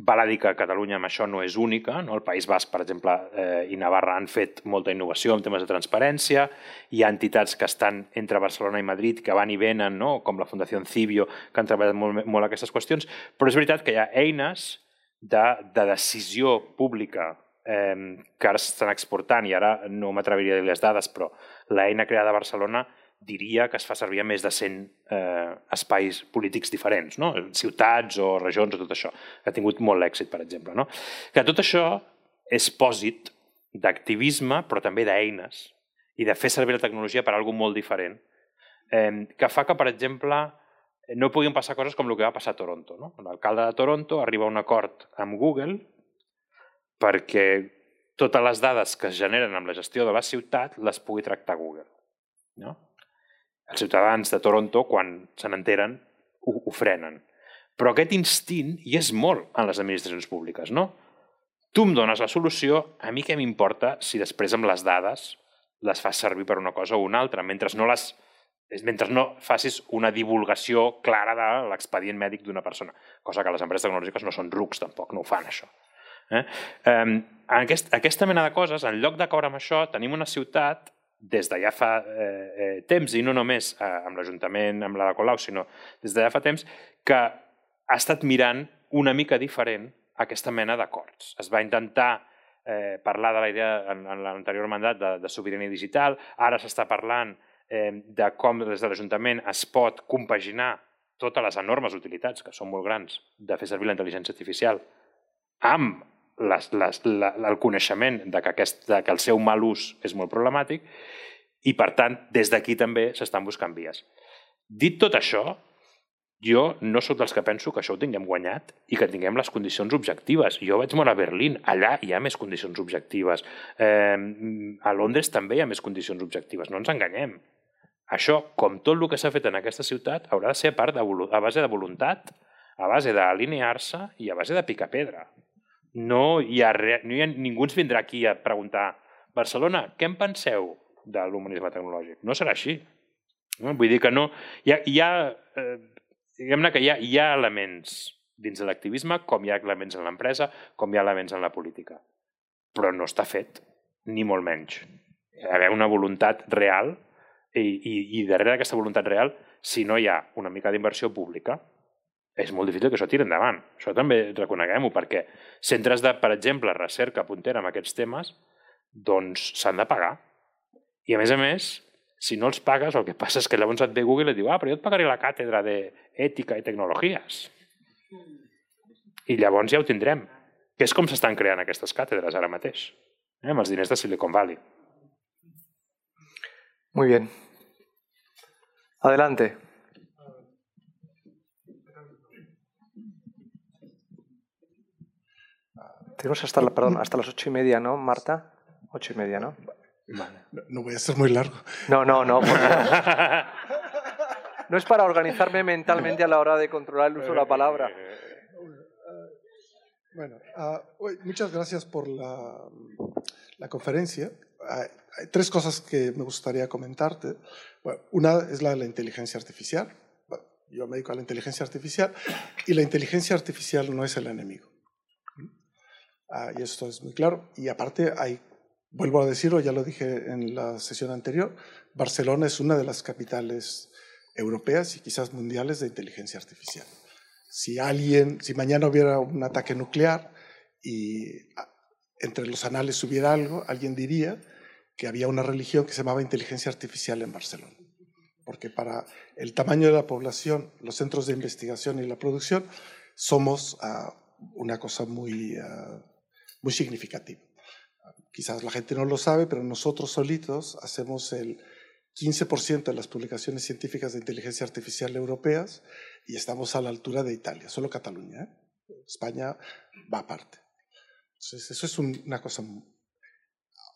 Val a dir que Catalunya amb això no és única. No? El País Basc, per exemple, eh, i Navarra han fet molta innovació en temes de transparència. Hi ha entitats que estan entre Barcelona i Madrid que van i venen, no? com la Fundació Cibio, que han treballat molt, molt aquestes qüestions. Però és veritat que hi ha eines de, de decisió pública eh, que ara s'estan exportant, i ara no m'atreviria a dir les dades, però l'eina creada a Barcelona diria que es fa servir a més de 100 eh, espais polítics diferents, no? ciutats o regions o tot això, ha tingut molt èxit, per exemple. No? Que tot això és pòsit d'activisme, però també d'eines, i de fer servir la tecnologia per a alguna molt diferent, eh, que fa que, per exemple, no puguin passar coses com el que va passar a Toronto. No? L'alcalde de Toronto arriba a un acord amb Google perquè totes les dades que es generen amb la gestió de la ciutat les pugui tractar Google. No? Els ciutadans de Toronto, quan se n'enteren, ho, ho frenen. Però aquest instint hi és molt en les administracions públiques, no? Tu em dones la solució, a mi què m'importa si després amb les dades les fas servir per una cosa o una altra, mentre no les mentre no facis una divulgació clara de l'expedient mèdic d'una persona, cosa que les empreses tecnològiques no són rucs tampoc, no ho fan això. Eh? Eh, aquest, aquesta mena de coses, en lloc d'acord amb això, tenim una ciutat des de ja fa eh, eh, temps, i no només eh, amb l'Ajuntament, amb la de Colau, sinó des de ja fa temps, que ha estat mirant una mica diferent aquesta mena d'acords. Es va intentar eh, parlar de la idea en, en l'anterior mandat de, de sobirania digital, ara s'està parlant eh, de com des de l'Ajuntament es pot compaginar totes les enormes utilitats, que són molt grans, de fer servir la intel·ligència artificial, amb les, les, la, el coneixement de que, aquest, de que el seu mal ús és molt problemàtic i, per tant, des d'aquí també s'estan buscant vies. Dit tot això, jo no sóc dels que penso que això ho tinguem guanyat i que tinguem les condicions objectives. Jo vaig molt a Berlín, allà hi ha més condicions objectives. Eh, a Londres també hi ha més condicions objectives, no ens enganyem. Això, com tot el que s'ha fet en aquesta ciutat, haurà de ser a part de, a base de voluntat, a base d'alinear-se i a base de picar pedra. No hi ha, no hi ha, ningú ens vindrà aquí a preguntar Barcelona, què en penseu de l'humanisme tecnològic? No serà així. No? Vull dir que no... Hi ha, hi ha eh, diguem-ne que hi ha, hi ha elements dins de l'activisme, com hi ha elements en l'empresa, com hi ha elements en la política. Però no està fet, ni molt menys. Hi ha d'haver una voluntat real i, i, i darrere d'aquesta voluntat real, si no hi ha una mica d'inversió pública, és molt difícil que això tiri endavant. Això també reconeguem-ho, perquè centres de, per exemple, recerca puntera en aquests temes, doncs s'han de pagar. I a més a més, si no els pagues, el que passa és que llavors et ve Google i et diu ah, però jo et pagaré la càtedra d'ètica i tecnologies. I llavors ja ho tindrem. Que és com s'estan creant aquestes càtedres ara mateix, eh, amb els diners de Silicon Valley. Muy bien. Adelante. Tenemos hasta, la, perdón, hasta las ocho y media, ¿no, Marta? Ocho y media, ¿no? No, voy a ser muy largo. No, no, no. No es para organizarme mentalmente a la hora de controlar el uso de la palabra. Bueno, ah, muchas gracias por la, la conferencia. Hay, tres cosas que me gustaría comentarte. una es la de la inteligencia artificial. yo me dedico a la inteligencia artificial y la inteligencia artificial no es el enemigo. Ah, y esto es muy claro. Y aparte hay Vuelvo a decirlo, ya lo dije en la sesión anterior, Barcelona es una de las capitales europeas y quizás mundiales de inteligencia artificial. Si alguien, si mañana hubiera un ataque nuclear y ah, entre los anales hubiera algo, alguien diría que había una religión que se llamaba inteligencia artificial en Barcelona. Porque para el tamaño de la población, los centros de investigación y la producción, somos ah, una cosa muy, muy significativa quizás la gente no lo sabe, pero nosotros solitos hacemos el 15% de las publicaciones científicas de inteligencia artificial europeas y estamos a la altura de Italia, solo Cataluña. ¿eh? España va aparte. Entonces, eso es una cosa.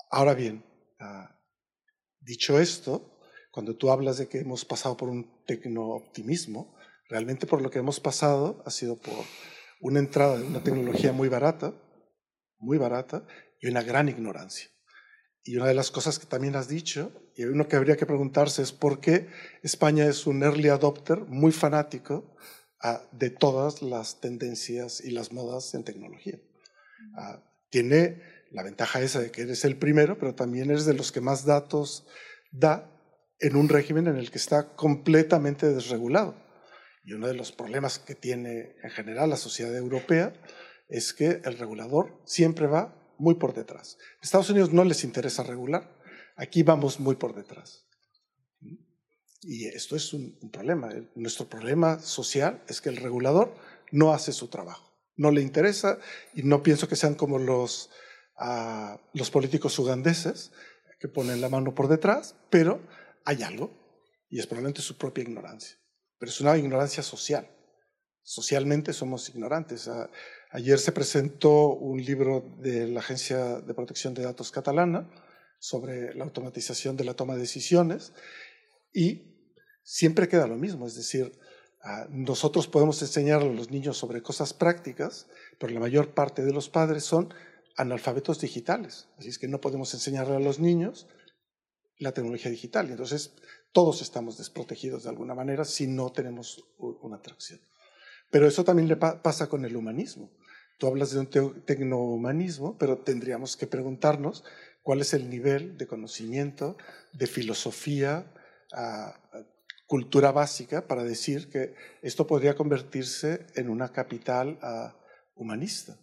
Ahora bien, ah, dicho esto, cuando tú hablas de que hemos pasado por un tecno-optimismo, realmente por lo que hemos pasado ha sido por una entrada de una tecnología muy barata, muy barata, y una gran ignorancia. Y una de las cosas que también has dicho, y uno que habría que preguntarse es por qué España es un early adopter muy fanático ah, de todas las tendencias y las modas en tecnología. Ah, tiene la ventaja esa de que eres el primero, pero también eres de los que más datos da en un régimen en el que está completamente desregulado. Y uno de los problemas que tiene en general la sociedad europea es que el regulador siempre va muy por detrás. En Estados Unidos no les interesa regular, aquí vamos muy por detrás. Y esto es un, problema. Nuestro problema social es que el regulador no hace su trabajo, no le interesa y no pienso que sean como los, ah, los políticos ugandeses que ponen la mano por detrás, pero hay algo y es probablemente su propia ignorancia. Pero es una ignorancia social. Socialmente somos ignorantes. Ah, Ayer se presentó un libro de la Agencia de Protección de Datos catalana sobre la automatización de la toma de decisiones y siempre queda lo mismo, es decir, ah, nosotros podemos enseñar a los niños sobre cosas prácticas, pero la mayor parte de los padres son analfabetos digitales, así es que no podemos enseñarle a los niños la tecnología digital. Entonces, todos estamos desprotegidos de alguna manera si no tenemos una atracción. Pero eso también le pasa con el humanismo. Tú hablas de un tecnohumanismo, pero tendríamos que preguntarnos cuál es el nivel de conocimiento, de filosofía, ah, cultura básica para decir que esto podría convertirse en una capital ah, humanista.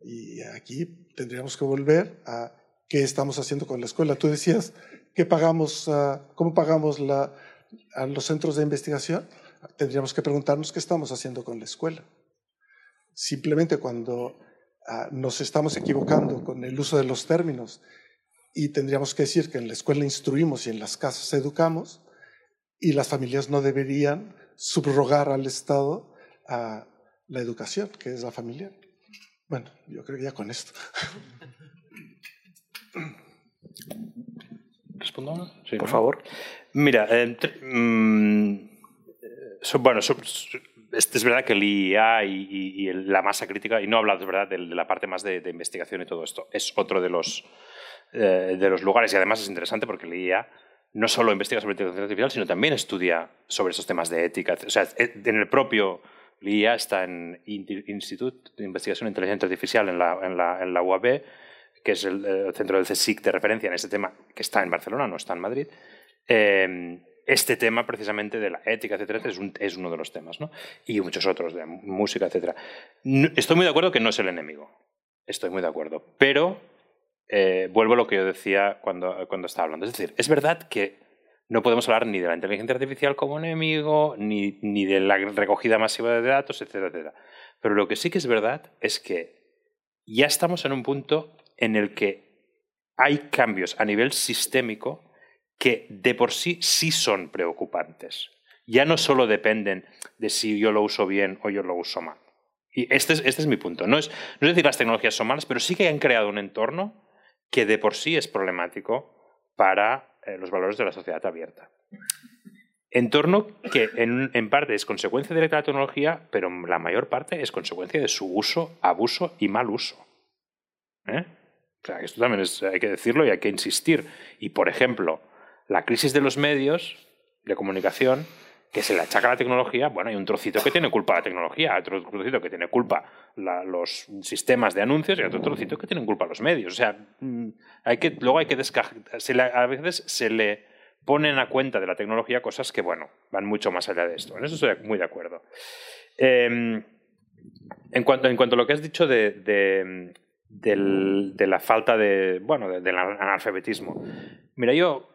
Y aquí tendríamos que volver a qué estamos haciendo con la escuela. Tú decías, ¿qué pagamos, ah, ¿cómo pagamos a los centros de investigación? Tendríamos que preguntarnos qué estamos haciendo con la escuela. Simplemente cuando ah, nos estamos equivocando con el uso de los términos y tendríamos que decir que en la escuela instruimos y en las casas educamos, y las familias no deberían subrogar al Estado a la educación, que es la familia. Bueno, yo creo que ya con esto. ¿Respondo Sí, Por favor. Mira, eh, mm, bueno, es, verdad que el IA y, la masa crítica, y no hablas de verdad de, la parte más de, investigación y todo esto, es otro de los, eh, de los lugares y además es interesante porque el IA no solo investiga sobre inteligencia artificial, sino también estudia sobre esos temas de ética. O sea, en el propio IA está en Instituto de Investigación de Inteligencia Artificial en la, en la, en UAB, que es el, centro del CSIC de referencia en este tema, que está en Barcelona, no está en Madrid. Eh, este tema precisamente de la ética, etcétera, es, uno de los temas, ¿no? Y muchos otros, de música, etcétera. estoy muy de acuerdo que no es el enemigo. Estoy muy de acuerdo. Pero eh, vuelvo a lo que yo decía cuando, cuando estaba hablando. Es decir, es verdad que no podemos hablar ni de la inteligencia artificial como enemigo, ni, ni de la recogida masiva de datos, etcétera, etcétera. Pero lo que sí que es verdad es que ya estamos en un punto en el que hay cambios a nivel sistémico que de por sí sí son preocupantes. Ya no solo dependen de si yo lo uso bien o yo lo uso mal. Y este es, este es mi punto. No es, no es decir las tecnologías son malas, pero sí que han creado un entorno que de por sí es problemático para eh, los valores de la sociedad abierta. Entorno que en, en, parte es consecuencia directa de la tecnología, pero la mayor parte es consecuencia de su uso, abuso y mal uso. ¿Eh? O sea, esto también hay que decirlo y hay que insistir. Y, por ejemplo, la crisis de los medios de comunicación que se le achaca a la tecnología, bueno, hay un trocito que tiene culpa la tecnología, otro trocito que tiene culpa los sistemas de anuncios y otro trocito que tienen culpa los medios. O sea, mm, hay que, luego hay que descargar, a veces se le ponen a cuenta de la tecnología cosas que, bueno, van mucho más allá de esto. En eso estoy muy de acuerdo. Em, en, cuanto, en cuanto a lo que has dicho de, de, la falta de, bueno, del analfabetismo, mira, yo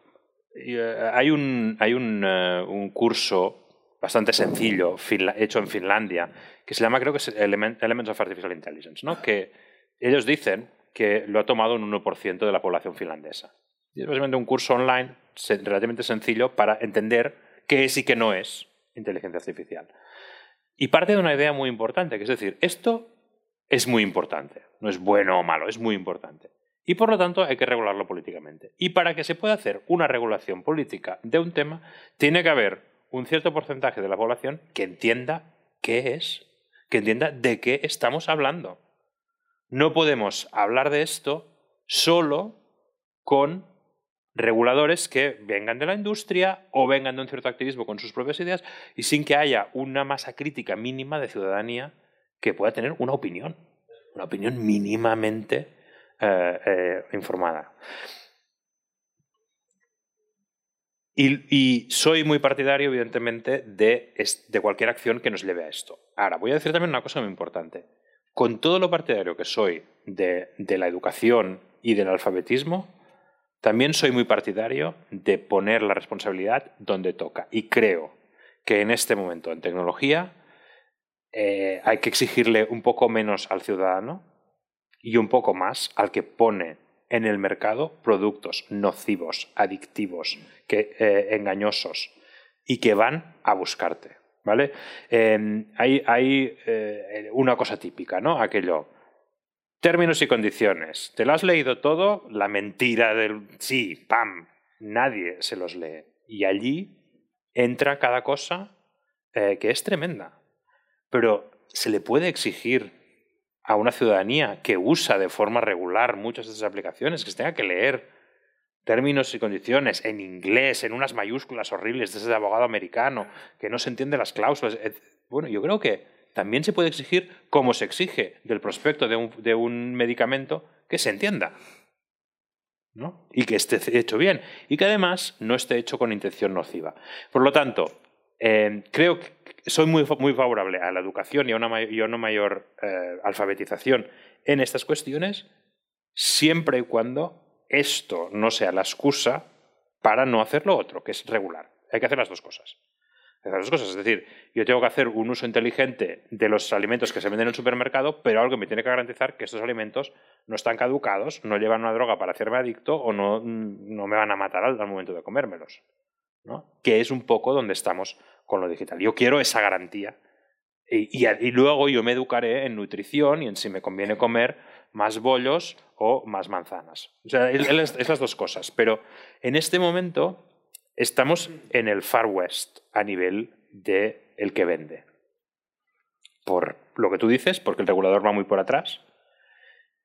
hay un, hay un, eh, un curso bastante sencillo hecho en Finlandia que se llama, creo que es Elements of Artificial Intelligence, ¿no? que ellos dicen que lo ha tomado un 1% de la población finlandesa. Y es básicamente un curso online relativamente sencillo para entender qué es y qué no es inteligencia artificial. Y parte de una idea muy importante, que es decir, esto es muy importante, no es bueno o malo, es muy importante y por lo tanto hay que regularlo políticamente. Y para que se pueda hacer una regulación política de un tema, tiene que haber un cierto porcentaje de la población que entienda qué es, que entienda de qué estamos hablando. No podemos hablar de esto solo con reguladores que vengan de la industria o vengan de un cierto activismo con sus propias ideas y sin que haya una masa crítica mínima de ciudadanía que pueda tener una opinión, una opinión mínimamente eh, eh, informada. Y, soy muy partidario, evidentemente, de, de, cualquier acción que nos lleve a esto. Ahora, voy a decir también una cosa muy importante. Con todo lo partidario que soy de, de la educación y del alfabetismo, también soy muy partidario de poner la responsabilidad donde toca. Y creo que en este momento en tecnología eh, hay que exigirle un poco menos al ciudadano y un poco más al que pone en el mercado productos nocivos, adictivos, que, eh, engañosos y que van a buscarte. ¿vale? Em, hay, hay eh, una cosa típica, ¿no? Aquello. Términos y condiciones. ¿Te lo has leído todo? La mentira del sí, pam. Nadie se los lee. Y allí entra cada cosa eh, que es tremenda. Pero se le puede exigir a una ciudadanía que usa de forma regular muchas de esas aplicaciones, que se tenga que leer términos y condiciones en inglés, en unas mayúsculas horribles de ese abogado americano, que no se entiende las cláusulas. Bueno, yo creo que también se puede exigir, como se exige del prospecto de un, de un medicamento, que se entienda. ¿no? Y que esté hecho bien. Y que además no esté hecho con intención nociva. Por lo tanto, eh, creo que soy muy, muy favorable a la educación y a una, y una mayor eh, alfabetización en estas cuestiones, siempre y cuando esto no sea la excusa para no hacer lo otro, que es regular. Hay que hacer las dos cosas. Las dos cosas. Es decir, yo tengo que hacer un uso inteligente de los alimentos que se venden en el supermercado, pero algo me tiene que garantizar que estos alimentos no están caducados, no llevan una droga para hacerme adicto o no, no me van a matar al momento de comérmelos. ¿No? que es un poco donde estamos con lo digital. Yo quiero esa garantía. Y, luego yo me educaré en nutrición y en si me conviene comer más bollos o más manzanas. O sea, esas dos cosas. Pero en este momento estamos en el Far West a nivel de el que vende. Por lo que tú dices, porque el regulador va muy por atrás.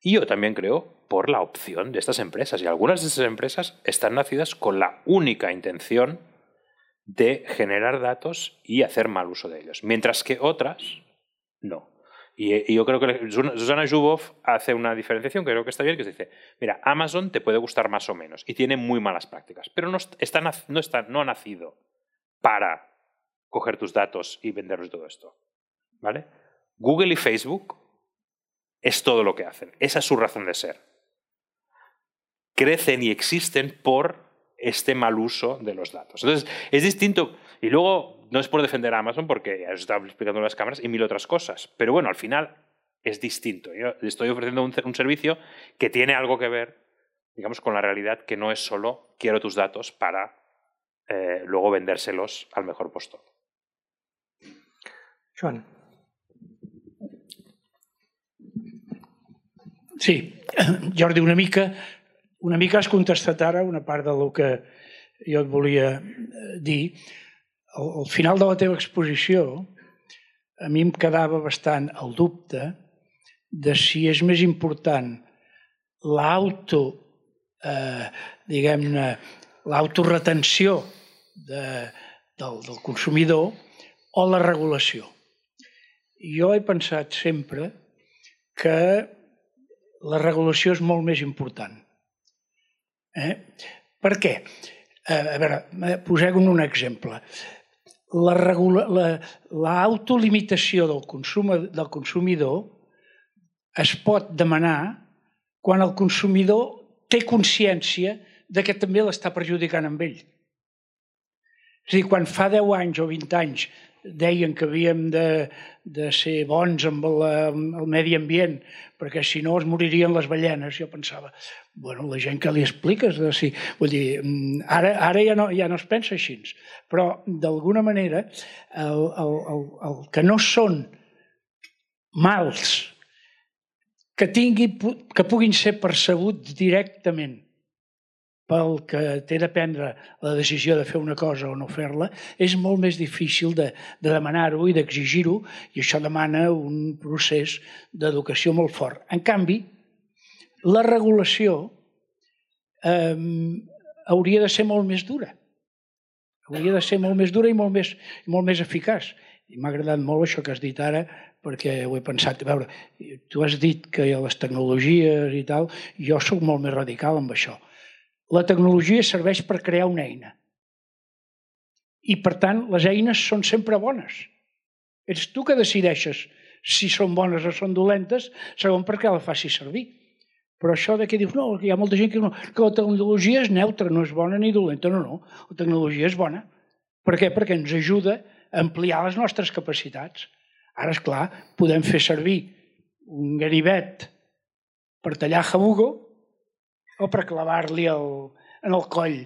Y yo también creo por la opción de estas empresas. Y algunas de esas empresas están nacidas con la única intención de generar datos y hacer mal uso de ellos. Mientras que otras, no. Y, yo creo que Susana Zubov hace una diferenciación que creo que está bien, que dice, mira, Amazon te puede gustar más o menos y tiene muy malas prácticas, pero no, está, no, está, no ha nacido para coger tus datos y venderlos todo esto. ¿Vale? Google y Facebook es todo lo que hacen. Esa es su razón de ser. Crecen y existen por este mal uso de los datos. Entonces, es distinto. Y luego, no es por defender a Amazon, porque ya os estaba explicando las cámaras y mil otras cosas. Pero bueno, al final es distinto. Yo estoy ofreciendo un, servicio que tiene algo que ver, digamos, con la realidad que no es solo quiero tus datos para eh, luego vendérselos al mejor postor. Joan. Sí, *clears throat* Jordi, una mica, una mica has contestat ara una part del que jo et volia eh, dir. Al, al final de la teva exposició, a mi em quedava bastant el dubte de si és més important l'auto, eh, diguem-ne, l'autoretenció de, del, del consumidor o la regulació. Jo he pensat sempre que la regulació és molt més important. Eh? Per què? Eh, a veure, posem un exemple. L'autolimitació la del, consum, del consumidor es pot demanar quan el consumidor té consciència de que també l'està perjudicant amb ell. És a dir, quan fa 10 anys o 20 anys deien que havíem de, de ser bons amb la, el medi ambient, perquè si no es moririen les ballenes. Jo pensava, bueno, la gent que li expliques, de si, vull dir, mm, ara, ara ja, no, ja no es pensa així, però d'alguna manera el, el, el, el que no són mals que, tingui, que puguin ser percebuts directament pel que té de prendre la decisió de fer una cosa o no fer-la, és molt més difícil de, de demanar-ho i d'exigir-ho, i això demana un procés d'educació molt fort. En canvi, la regulació eh, hauria de ser molt més dura. Hauria de ser molt més dura i molt més, molt més eficaç. I m'ha agradat molt això que has dit ara, perquè ho he pensat. A veure, tu has dit que hi ha les tecnologies i tal, jo sóc molt més radical amb això la tecnologia serveix per crear una eina. I, per tant, les eines són sempre bones. Ets tu que decideixes si són bones o són dolentes, segons per què la facis servir. Però això de que dius, no, hi ha molta gent que no, que la tecnologia és neutra, no és bona ni dolenta. No, no, la tecnologia és bona. Per què? Perquè ens ajuda a ampliar les nostres capacitats. Ara, és clar, podem fer servir un ganivet per tallar jabugo o per clavar-li en el coll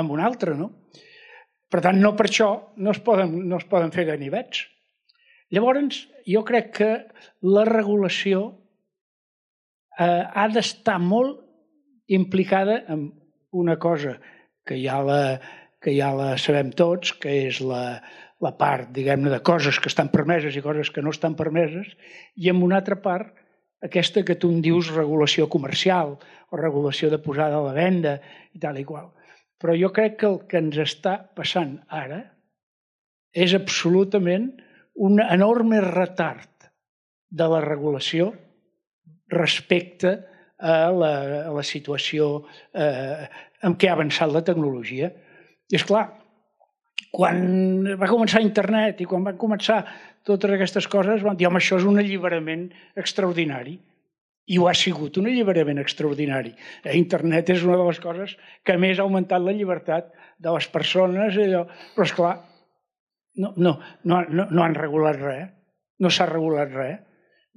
amb un altre, no? Per tant, no per això no es poden, no es poden fer ganivets. Llavors, jo crec que la regulació eh, ha d'estar molt implicada en una cosa que ja la, que ja la sabem tots, que és la, la part, diguem-ne, de coses que estan permeses i coses que no estan permeses, i en una altra part aquesta que tu en dius regulació comercial o regulació de posada a la venda i tal i qual. Però jo crec que el que ens està passant ara és absolutament un enorme retard de la regulació respecte a la, a la situació eh, en què ha avançat la tecnologia. I és clar, quan va començar internet i quan van començar totes aquestes coses, van dir, home, això és un alliberament extraordinari. I ho ha sigut, un alliberament extraordinari. Eh, internet és una de les coses que més ha augmentat la llibertat de les persones. Allò. Però, és clar, no, no, no, no, han regulat res. No s'ha regulat res.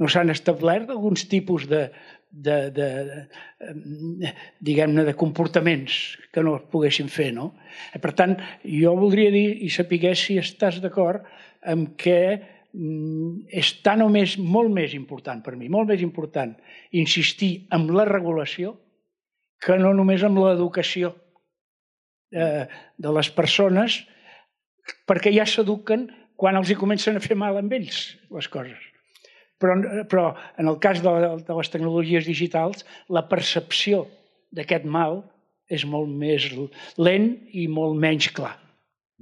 No s'han establert alguns tipus de, de, de, diguem-ne, de comportaments que no es poguessin fer, no? Per tant, jo voldria dir i saber si estàs d'acord amb que mm, és tan o més, molt més important per mi, molt més important insistir en la regulació que no només amb l'educació eh, de les persones, perquè ja s'eduquen quan els hi comencen a fer mal amb ells les coses. Però, però en el cas de, de les tecnologies digitals, la percepció d'aquest mal és molt més lent i molt menys clar.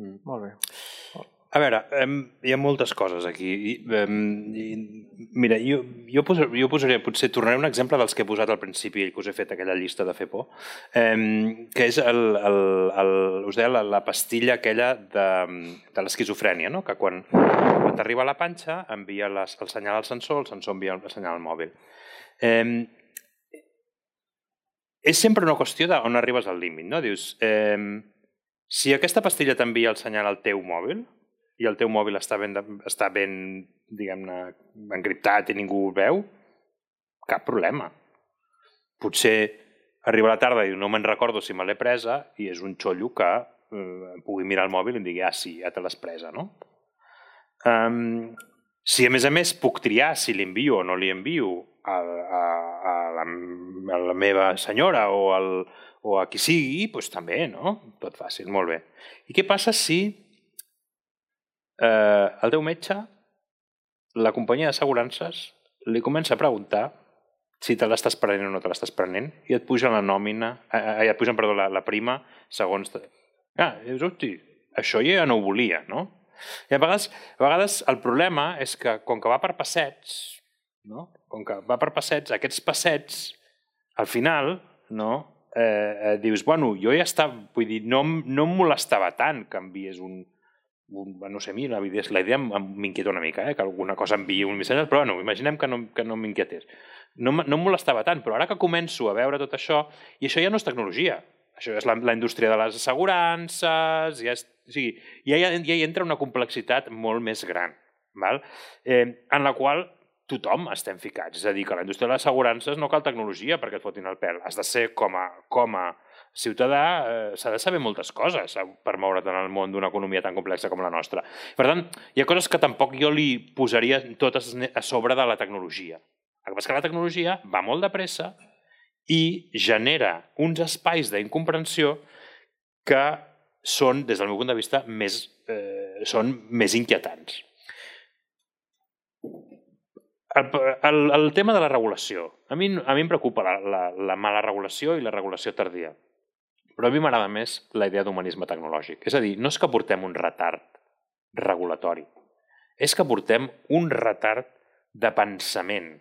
Mm. Molt bé. A veure, um, hi ha moltes coses aquí. I, um, i, mira, jo, jo, posa, jo posaria, potser tornaré un exemple dels que he posat al principi que us he fet aquella llista de fer por, um, que és el, el, el, us deia la, la pastilla aquella de, de l'esquizofrènia, no? que quan, quan t'arriba a la panxa envia les, el senyal al sensor, el sensor envia el senyal al mòbil. Um, és sempre una qüestió d'on arribes al límit, no? Dius, um, si aquesta pastilla t'envia el senyal al teu mòbil, i el teu mòbil està ben, està ben diguem-ne, encriptat i ningú ho veu, cap problema. Potser arriba la tarda i no me'n recordo si me l'he presa i és un xollo que eh, pugui mirar el mòbil i em digui, ah, sí, ja te l'has presa, no? Um, si a més a més puc triar si l'envio o no li envio a, a, a, la, a la meva senyora o, al, o a qui sigui, doncs també, no? Tot fàcil, molt bé. I què passa si eh, el teu metge, la companyia d'assegurances, li comença a preguntar si te l'estàs prenent o no te l'estàs prenent i et puja la nòmina, eh, eh, et pugen, perdó, la, la prima segons... Ah, dius, hosti, això ja no ho volia, no? I a vegades, a vegades el problema és que, com que va per passets, no? com que va per passets, aquests passets, al final, no? eh, eh, dius, bueno, jo ja estava, vull dir, no, no em molestava tant que envies un, no sé, a mi la la idea m'inquieta una mica, eh? que alguna cosa enviï un missatge, però bueno, imaginem que no, que no m'inquietés. No, no em molestava tant, però ara que començo a veure tot això, i això ja no és tecnologia, això és la, la indústria de les assegurances, ja, és, o sigui, ja, ja, ja hi entra una complexitat molt més gran, val? Eh, en la qual tothom estem ficats. És a dir, que la indústria de les assegurances no cal tecnologia perquè et fotin el pèl. Has de ser com a, com a ciutadà eh, s'ha de saber moltes coses eh, per moure't en el món d'una economia tan complexa com la nostra. Per tant, hi ha coses que tampoc jo li posaria totes a sobre de la tecnologia. El que passa que la tecnologia va molt de pressa i genera uns espais d'incomprensió que són, des del meu punt de vista, més, eh, són més inquietants. El, el, el tema de la regulació. A mi, a mi em preocupa la, la, la mala regulació i la regulació tardia. Però a mi m'agrada més la idea d'humanisme tecnològic. És a dir, no és que portem un retard regulatori, és que portem un retard de pensament,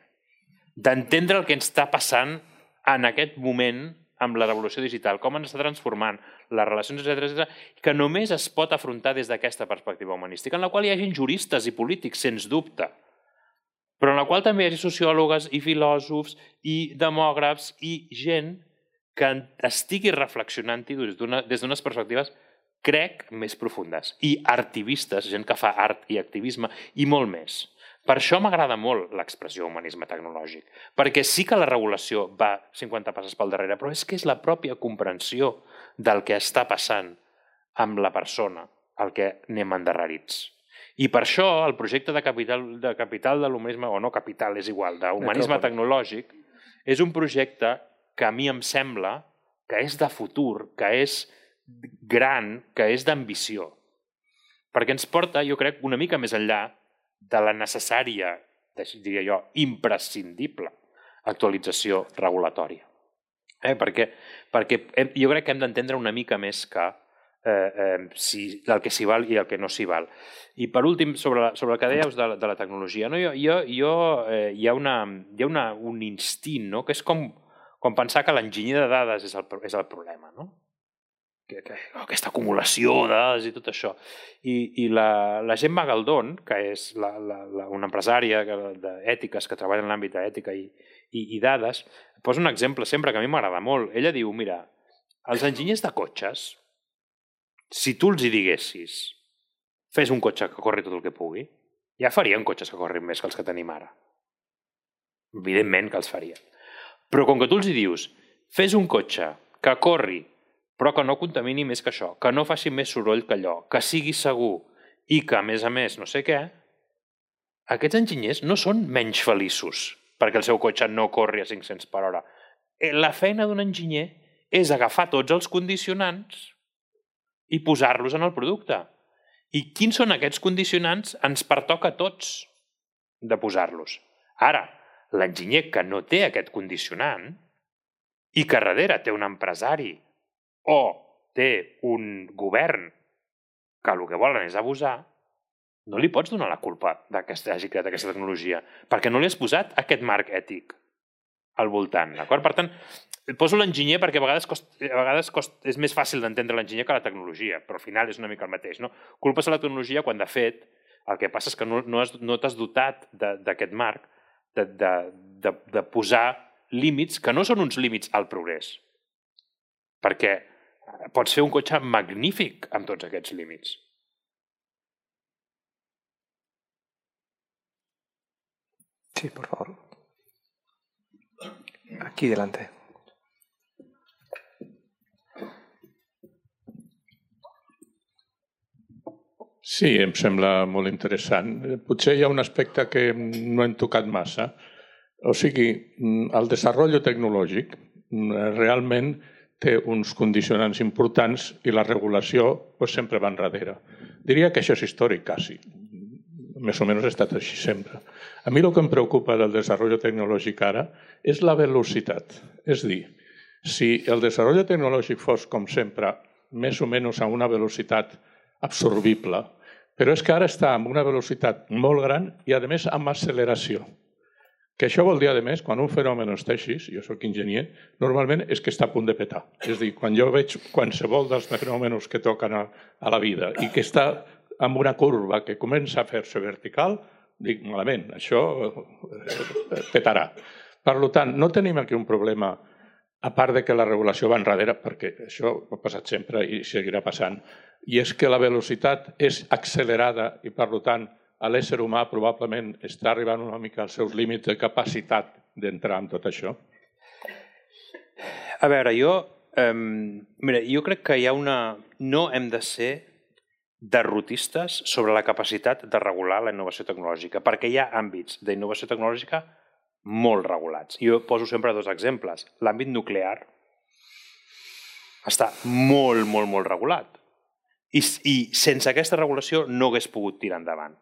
d'entendre el que ens està passant en aquest moment amb la revolució digital, com ens està transformant les relacions, etc etc, que només es pot afrontar des d'aquesta perspectiva humanística, en la qual hi ha gent juristes i polítics, sens dubte, però en la qual també hi ha sociòlogues i filòsofs i demògrafs i gent que estigui reflexionant-hi des d'unes perspectives crec, més profundes. I artivistes, gent que fa art i activisme, i molt més. Per això m'agrada molt l'expressió humanisme tecnològic, perquè sí que la regulació va 50 passes pel darrere, però és que és la pròpia comprensió del que està passant amb la persona el que anem endarrerits. I per això el projecte de capital de, capital de l'humanisme, o no capital, és igual, d'humanisme tecnològic, és un projecte que a mi em sembla que és de futur, que és gran, que és d'ambició. Perquè ens porta, jo crec, una mica més enllà de la necessària, diria jo, imprescindible actualització regulatòria. Eh? Perquè, perquè hem, jo crec que hem d'entendre una mica més que eh, eh, si, el que s'hi val i el que no s'hi val. I per últim, sobre, la, sobre el que dèieu de, de la tecnologia, no? jo, jo, jo, eh, hi ha, una, hi ha una, un instint no? que és com, com pensar que l'enginyer de dades és el, és el problema, no? Que, que, aquesta acumulació de dades i tot això. I, i la, la Gemma Galdón, que és la, la, la, una empresària d'ètiques que treballa en l'àmbit d'ètica i, i, i dades, posa un exemple sempre que a mi m'agrada molt. Ella diu, mira, els enginyers de cotxes, si tu els hi diguessis fes un cotxe que corri tot el que pugui, ja farien cotxes que corrin més que els que tenim ara. Evidentment que els faria. Però com que tu els hi dius, fes un cotxe que corri, però que no contamini més que això, que no faci més soroll que allò, que sigui segur i que, a més a més, no sé què, aquests enginyers no són menys feliços perquè el seu cotxe no corri a 500 per hora. Eh, la feina d'un enginyer és agafar tots els condicionants i posar-los en el producte. I quins són aquests condicionants? Ens pertoca a tots de posar-los. Ara, l'enginyer que no té aquest condicionant i que darrere té un empresari o té un govern que el que volen és abusar, no li pots donar la culpa que hagi creat aquesta tecnologia, perquè no li has posat aquest marc ètic al voltant, d'acord? Per tant, poso l'enginyer perquè a vegades, cost, a vegades cost, és més fàcil d'entendre l'enginyer que la tecnologia, però al final és una mica el mateix. No? Culpes a la tecnologia quan, de fet, el que passa és que no, no, has, no t'has dotat d'aquest marc de, de, de, de posar límits que no són uns límits al progrés. Perquè pots fer un cotxe magnífic amb tots aquests límits. Sí, por favor. Aquí delante. Sí, em sembla molt interessant. Potser hi ha un aspecte que no hem tocat massa. O sigui, el desenvolupament tecnològic realment té uns condicionants importants i la regulació pues, sempre va enrere. Diria que això és històric, quasi. Més o menys ha estat així sempre. A mi el que em preocupa del desenvolupament tecnològic ara és la velocitat. És dir, si el desenvolupament tecnològic fos, com sempre, més o menys a una velocitat absorbible, però és que ara està amb una velocitat molt gran i, a més, amb acceleració. Que això vol dir, a més, quan un fenomen està així, jo sóc enginyer, normalment és que està a punt de petar. És a dir, quan jo veig qualsevol dels fenòmenos que toquen a, a la vida i que està amb una curva que comença a fer-se vertical, dic, malament, això eh, petarà. Per tant, no tenim aquí un problema, a part de que la regulació va enrere, perquè això ha passat sempre i seguirà passant, i és que la velocitat és accelerada i, per tant, l'ésser humà probablement està arribant una mica als seus límits de capacitat d'entrar en tot això? A veure, jo, eh, mira, jo crec que hi ha una... No hem de ser derrotistes sobre la capacitat de regular la innovació tecnològica, perquè hi ha àmbits d'innovació tecnològica molt regulats. Jo poso sempre dos exemples. L'àmbit nuclear està molt, molt, molt regulat. I, I sense aquesta regulació no hagués pogut tirar endavant,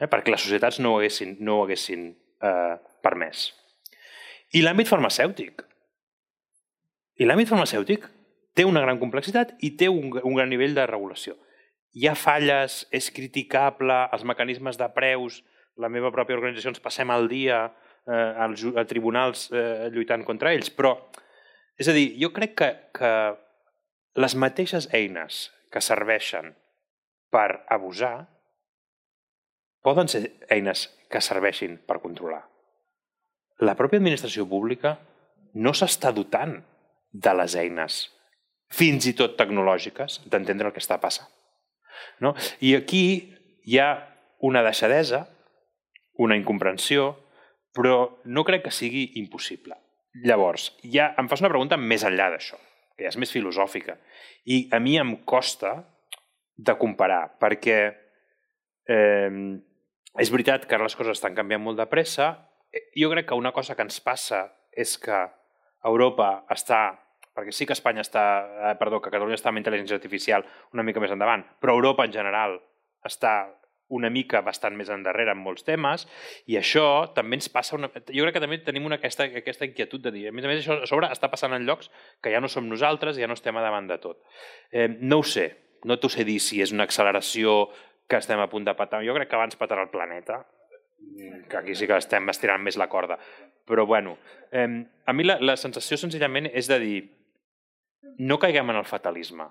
eh? perquè les societats no ho haguessin, no ho haguessin eh, permès. I l'àmbit farmacèutic. I l'àmbit farmacèutic té una gran complexitat i té un, un gran nivell de regulació hi ha falles, és criticable, els mecanismes de preus, la meva pròpia organització ens passem el dia eh, als, a tribunals eh, lluitant contra ells, però, és a dir, jo crec que, que les mateixes eines que serveixen per abusar poden ser eines que serveixin per controlar. La pròpia administració pública no s'està dotant de les eines, fins i tot tecnològiques, d'entendre el que està passant. No? I aquí hi ha una deixadesa, una incomprensió, però no crec que sigui impossible. Llavors, ja em fas una pregunta més enllà d'això, que ja és més filosòfica. I a mi em costa de comparar, perquè eh, és veritat que les coses estan canviant molt de pressa. Jo crec que una cosa que ens passa és que Europa està perquè sí que Espanya està, eh, perdó, que Catalunya està amb intel·ligència artificial una mica més endavant, però Europa en general està una mica bastant més endarrere en molts temes i això també ens passa una... Jo crec que també tenim una, aquesta, aquesta inquietud de dir, a més a més això a sobre està passant en llocs que ja no som nosaltres, ja no estem a davant de tot. Eh, no ho sé, no t'ho sé dir si és una acceleració que estem a punt de patar. Jo crec que abans patarà el planeta, que aquí sí que estem estirant més la corda. Però bueno, eh, a mi la, la sensació senzillament és de dir no caiguem en el fatalisme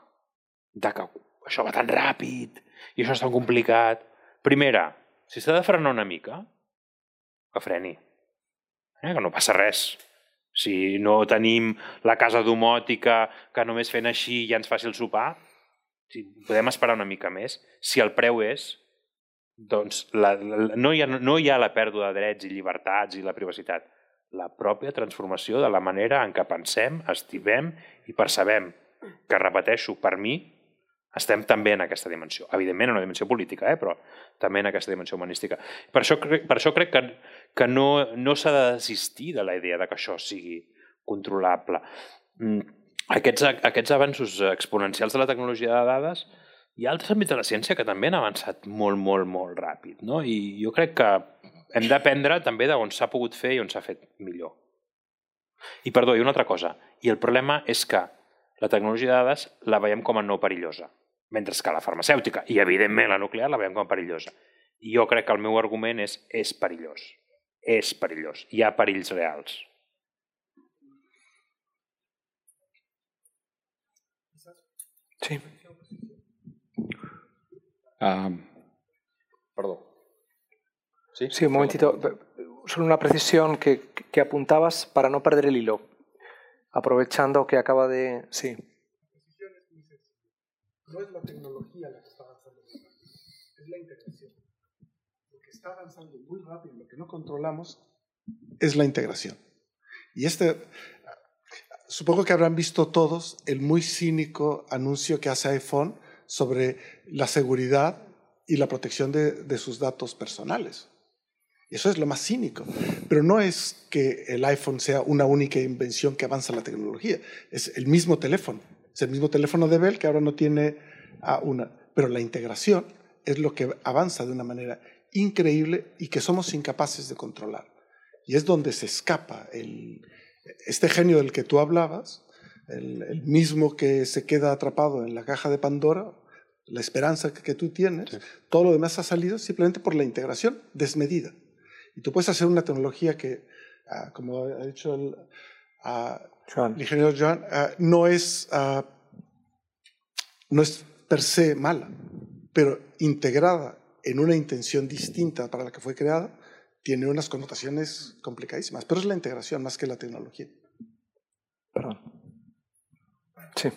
de que això va tan ràpid i això és tan complicat. Primera, si s'ha de frenar una mica, que freni. Eh? Que no passa res. Si no tenim la casa domòtica que només fent així ja ens faci el sopar, si podem esperar una mica més. Si el preu és doncs la, la, no, hi ha, no hi ha la pèrdua de drets i llibertats i la privacitat. La pròpia transformació de la manera en què pensem, estimem i percebem, que repeteixo, per mi, estem també en aquesta dimensió. Evidentment en una dimensió política, eh? però també en aquesta dimensió humanística. Per això, per això crec que, que no, no s'ha de desistir de la idea de que això sigui controlable. Mm, aquests, aquests avanços exponencials de la tecnologia de dades hi ha altres àmbits de la ciència que també han avançat molt, molt, molt ràpid. No? I jo crec que hem d'aprendre també d'on s'ha pogut fer i on s'ha fet millor. I perdó, i una altra cosa. I el problema és que la tecnologia de dades la veiem com a no perillosa, mentre que la farmacèutica i, evidentment, la nuclear la veiem com a perillosa. I jo crec que el meu argument és és perillós. És perillós. Hi ha perills reals. Sí. Uh, perdó. ¿Sí? sí, un momentito. Solo una precisión que, que apuntabas para no perder el hilo. Aprovechando que acaba de... Sí. No es la tecnología la que está avanzando es la integración. Lo que está avanzando muy rápido, lo que no controlamos, es la integración. Y este, supongo que habrán visto todos el muy cínico anuncio que hace iPhone sobre la seguridad y la protección de, sus datos personales. Y eso es lo más cínico. Pero no es que el iPhone sea una única invención que avanza la tecnología. Es el mismo teléfono. Es el mismo teléfono de Bell que ahora no tiene a una. Pero la integración es lo que avanza de una manera increíble y que somos incapaces de controlar. Y es donde se escapa el, este genio del que tú hablabas, el, el, mismo que se queda atrapado en la caja de Pandora, la esperanza que, que tú tienes, sí. todo lo demás ha salido simplemente por la integración desmedida. Y tú puedes hacer una tecnología que, uh, como ha dicho el, uh, el ingeniero John, uh, no, es, no es per se mala, pero integrada en una intención distinta para la que fue creada, tiene unas connotaciones complicadísimas. Pero es la integración más que la tecnología. Perdón. Sí.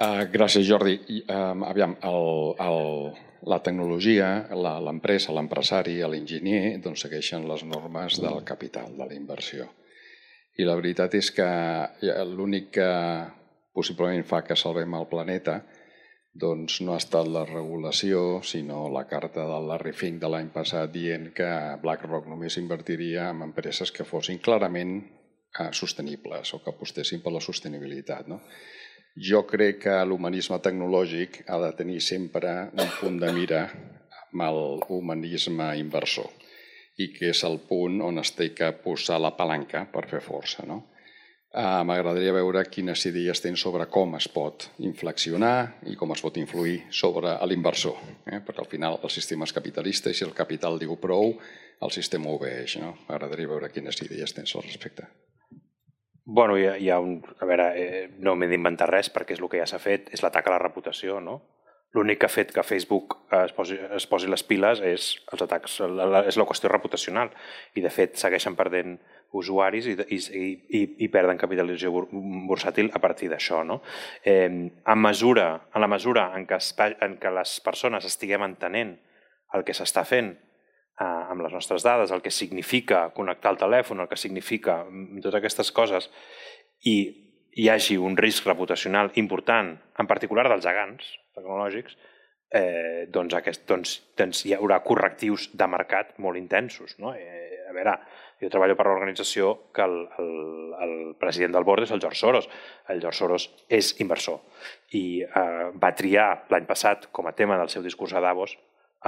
Uh, gràcies, Jordi. Uh, aviam, el, el, la tecnologia, l'empresa, l'empresari, l'enginyer, doncs segueixen les normes del capital, de la inversió. I la veritat és que l'únic que possiblement fa que salvem el planeta doncs no ha estat la regulació, sinó la carta del Larry Fink de l'any passat dient que BlackRock només invertiria en empreses que fossin clarament eh, sostenibles o que apostessin per la sostenibilitat. No? Jo crec que l'humanisme tecnològic ha de tenir sempre un punt de mira amb l'humanisme inversor i que és el punt on es té que posar la palanca per fer força. No? Uh, M'agradaria veure quines idees tens sobre com es pot inflexionar i com es pot influir sobre l'inversor, eh? perquè al final el sistema és capitalista i si el capital diu prou, el sistema obeix. No? M'agradaria veure quines idees tens al respecte. Bueno, hi ha, hi ha un... A veure, eh, no m'he d'inventar res perquè és el que ja s'ha fet, és l'atac a la reputació, no? L'únic que ha fet que Facebook es posi, es posi les piles és els atacs, la, la, és la qüestió reputacional. I, de fet, segueixen perdent usuaris i, i, i, i perden capitalització bursàtil a partir d'això. No? Eh, en, mesura, en la mesura en què, es, en què les persones estiguem entenent el que s'està fent eh, amb les nostres dades, el que significa connectar el telèfon, el que significa totes aquestes coses, i hi hagi un risc reputacional important, en particular dels gegants tecnològics, eh, doncs, aquest, doncs, doncs hi haurà correctius de mercat molt intensos. No? Eh, a veure, jo treballo per l'organització que el, el, el president del bord és el George Soros. El George Soros és inversor i eh, va triar l'any passat com a tema del seu discurs a Davos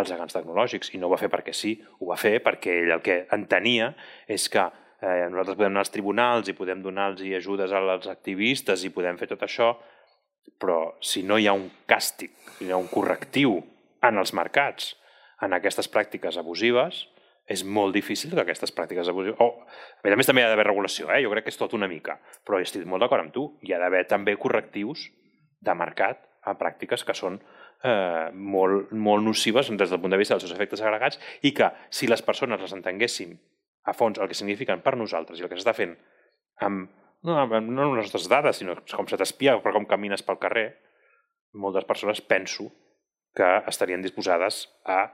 els gegants tecnològics i no ho va fer perquè sí, ho va fer perquè ell el que entenia és que eh, nosaltres podem anar als tribunals i podem donar-los ajudes als activistes i podem fer tot això, però si no hi ha un càstig, hi ha un correctiu en els mercats en aquestes pràctiques abusives, és molt difícil que aquestes pràctiques abusives... Oh, a més, també hi ha d'haver regulació, eh? jo crec que és tot una mica, però estic molt d'acord amb tu. Hi ha d'haver també correctius de mercat a pràctiques que són eh, molt, molt nocives des del punt de vista dels seus efectes agregats i que, si les persones les entenguéssim a fons el que signifiquen per nosaltres i el que s'està fent amb no, no les nostres dades, sinó com se t'espia per com camines pel carrer, moltes persones penso que estarien disposades a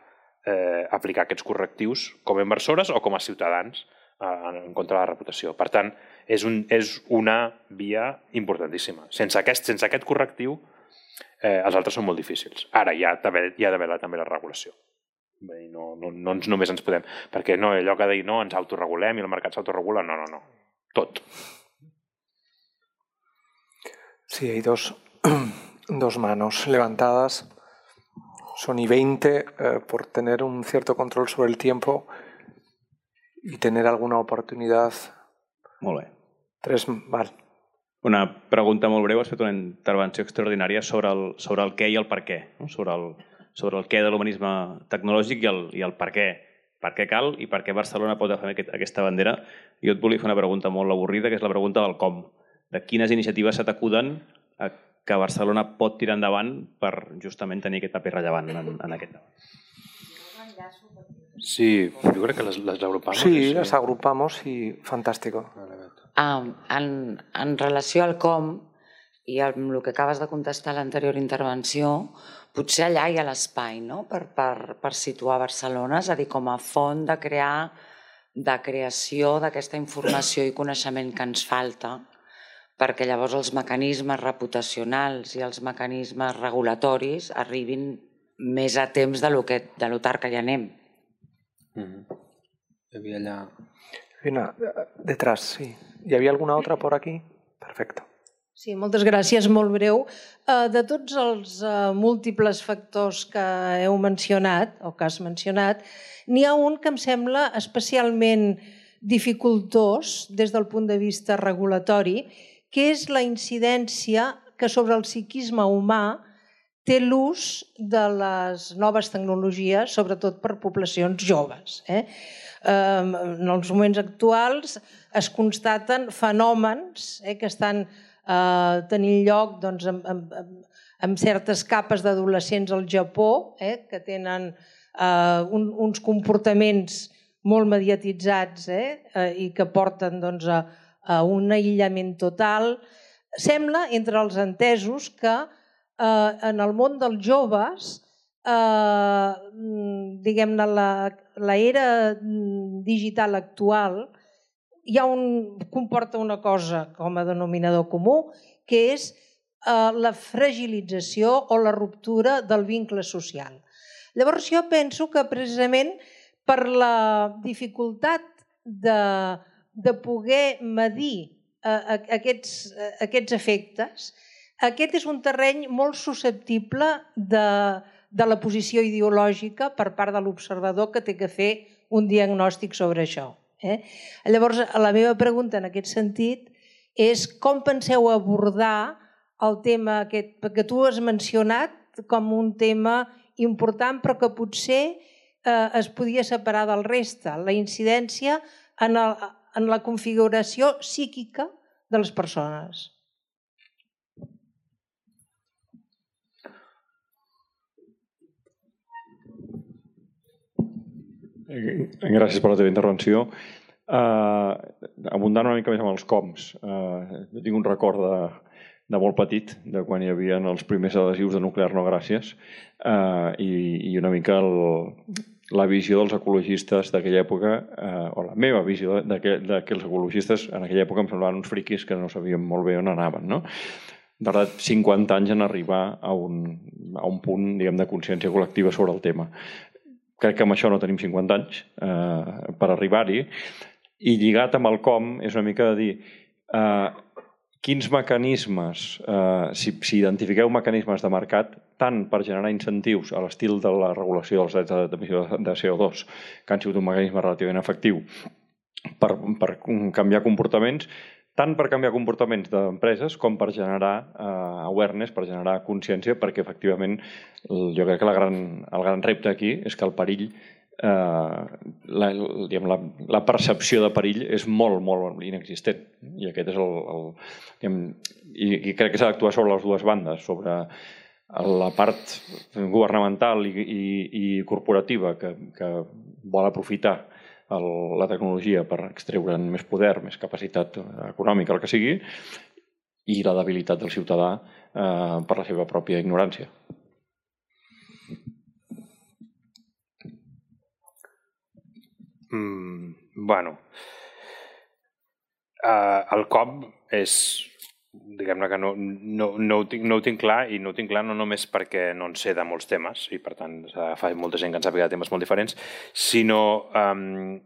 eh, aplicar aquests correctius com a inversores o com a ciutadans eh, en contra de la reputació. Per tant, és, un, és una via importantíssima. Sense aquest, sense aquest correctiu, eh, els altres són molt difícils. Ara hi ha d'haver hi ha també la regulació. Bé, no, no, no ens, només ens podem... Perquè no, allò que dir no, ens autorregulem i el mercat s'autoregula, no, no, no. Tot. Sí, hay dos, *clears throat* dos manos levantadas. Son y 20 eh, por tener un cierto control sobre el tiempo y tener alguna oportunidad. Molt bé. Tres, val. Una pregunta molt breu. Has fet una intervenció extraordinària sobre el, sobre el què i el per què. No? Sobre, el, sobre el què de l'humanisme tecnològic i el, i el per què. Per què cal i per què Barcelona pot fer aquest, aquesta bandera. Jo et volia fer una pregunta molt avorrida, que és la pregunta del com. De quines iniciatives se t'acuden que Barcelona pot tirar endavant per justament tenir aquest paper rellevant en, en aquest debat. Sí, jo crec que les, les agrupamos. Sí, sí, les agrupamos i fantàstico. Ah, en, en relació al com i amb el que acabes de contestar a l'anterior intervenció, potser allà hi ha l'espai no? per, per, per situar Barcelona, és a dir, com a font de crear de creació d'aquesta informació i coneixement que ens falta perquè llavors els mecanismes reputacionals i els mecanismes regulatoris arribin més a temps de lo, que, de lo tard que hi anem. Mm -hmm. Hi havia allà... Una, detrás, sí. Hi havia alguna altra por aquí? Perfecte. Sí, moltes gràcies, molt breu. Eh, de tots els eh, múltiples factors que heu mencionat, o que has mencionat, n'hi ha un que em sembla especialment dificultós des del punt de vista regulatori, que és la incidència que sobre el psiquisme humà té l'ús de les noves tecnologies, sobretot per poblacions joves. Eh? En els moments actuals es constaten fenòmens eh, que estan eh, tenint lloc doncs, amb, amb, amb certes capes d'adolescents al Japó, eh, que tenen eh, un, uns comportaments molt mediatitzats eh, eh, i que porten doncs, a, a un aïllament total. Sembla, entre els entesos, que eh, en el món dels joves, eh, diguem-ne, l'era digital actual hi ha un, comporta una cosa com a denominador comú, que és eh, la fragilització o la ruptura del vincle social. Llavors jo penso que precisament per la dificultat de, de poder medir eh, aquests, eh, aquests efectes, aquest és un terreny molt susceptible de, de la posició ideològica per part de l'observador que té que fer un diagnòstic sobre això. Eh? Llavors, la meva pregunta en aquest sentit és com penseu abordar el tema aquest que tu has mencionat com un tema important però que potser eh, es podia separar del reste, la incidència en el, en la configuració psíquica de les persones. Gràcies per la teva intervenció. Uh, abundant una mica més amb els coms. Uh, tinc un record de, de molt petit, de quan hi havia els primers adhesius de nuclear no gràcies, uh, i, i una mica el, la visió dels ecologistes d'aquella època, eh, o la meva visió de que, de que els ecologistes en aquella època em semblaven uns friquis que no sabien molt bé on anaven. No? tardat 50 anys en arribar a un, a un punt diguem, de consciència col·lectiva sobre el tema. Crec que amb això no tenim 50 anys eh, per arribar-hi. I lligat amb el com és una mica de dir eh, quins mecanismes, eh, si, si identifiqueu mecanismes de mercat, tant per generar incentius a l'estil de la regulació dels drets d'emissió de CO2, que han sigut un mecanisme relativament efectiu, per, per canviar comportaments, tant per canviar comportaments d'empreses com per generar eh, awareness, per generar consciència, perquè efectivament jo crec que la gran, el gran repte aquí és que el perill eh, la, diguem, la, la percepció de perill és molt, molt inexistent. I aquest és el... el diguem, i, I crec que s'ha d'actuar sobre les dues bandes, sobre la part governamental i, i, i corporativa que, que vol aprofitar el, la tecnologia per extreure'n més poder, més capacitat econòmica, el que sigui, i la debilitat del ciutadà eh, per la seva pròpia ignorància. Mm, bueno, uh, el COP és diguem-ne que no, no, no, ho tinc, no ho tinc clar i no ho tinc clar no només perquè no en sé de molts temes i per tant fa molta gent que en sàpiga de temes molt diferents, sinó um,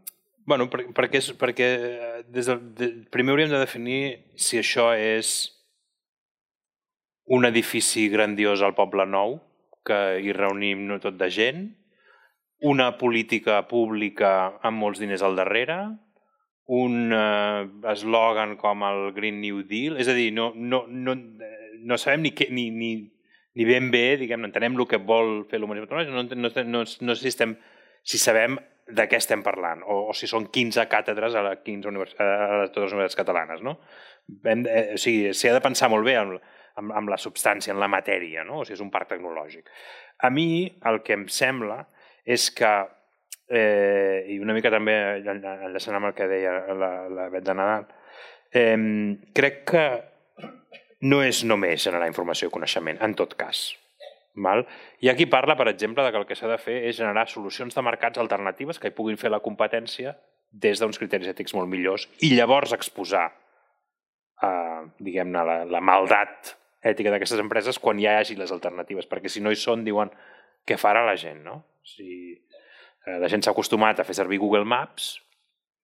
bueno, per, perquè, és, perquè eh, des del, de, primer hauríem de definir si això és un edifici grandiós al Poble Nou que hi reunim no tot de gent, una política pública amb molts diners al darrere, un eh, eslògan com el Green New Deal, és a dir, no, no, no, no sabem ni, què, ni, ni, ni ben bé, diguem, no entenem el que vol fer l'humanisme tecnològic, no, no, no, no sé si, estem, si sabem de què estem parlant, o, o si són 15 càtedres a, 15 univers, a totes les universitats catalanes, no? Hem, eh, o sigui, s'hi ha de pensar molt bé amb, amb, amb la substància, en la matèria, no? o sigui, és un parc tecnològic. A mi el que em sembla és que eh, i una mica també enllaçant amb el que deia la, la Bet de Nadal, eh, crec que no és només generar informació i coneixement, en tot cas. Val? I aquí parla, per exemple, de que el que s'ha de fer és generar solucions de mercats alternatives que hi puguin fer la competència des d'uns criteris ètics molt millors i llavors exposar eh, diguem-ne, la, la maldat ètica d'aquestes empreses quan ja hi hagi les alternatives, perquè si no hi són, diuen, què farà la gent, no? Si, la gent s'ha acostumat a fer servir Google Maps,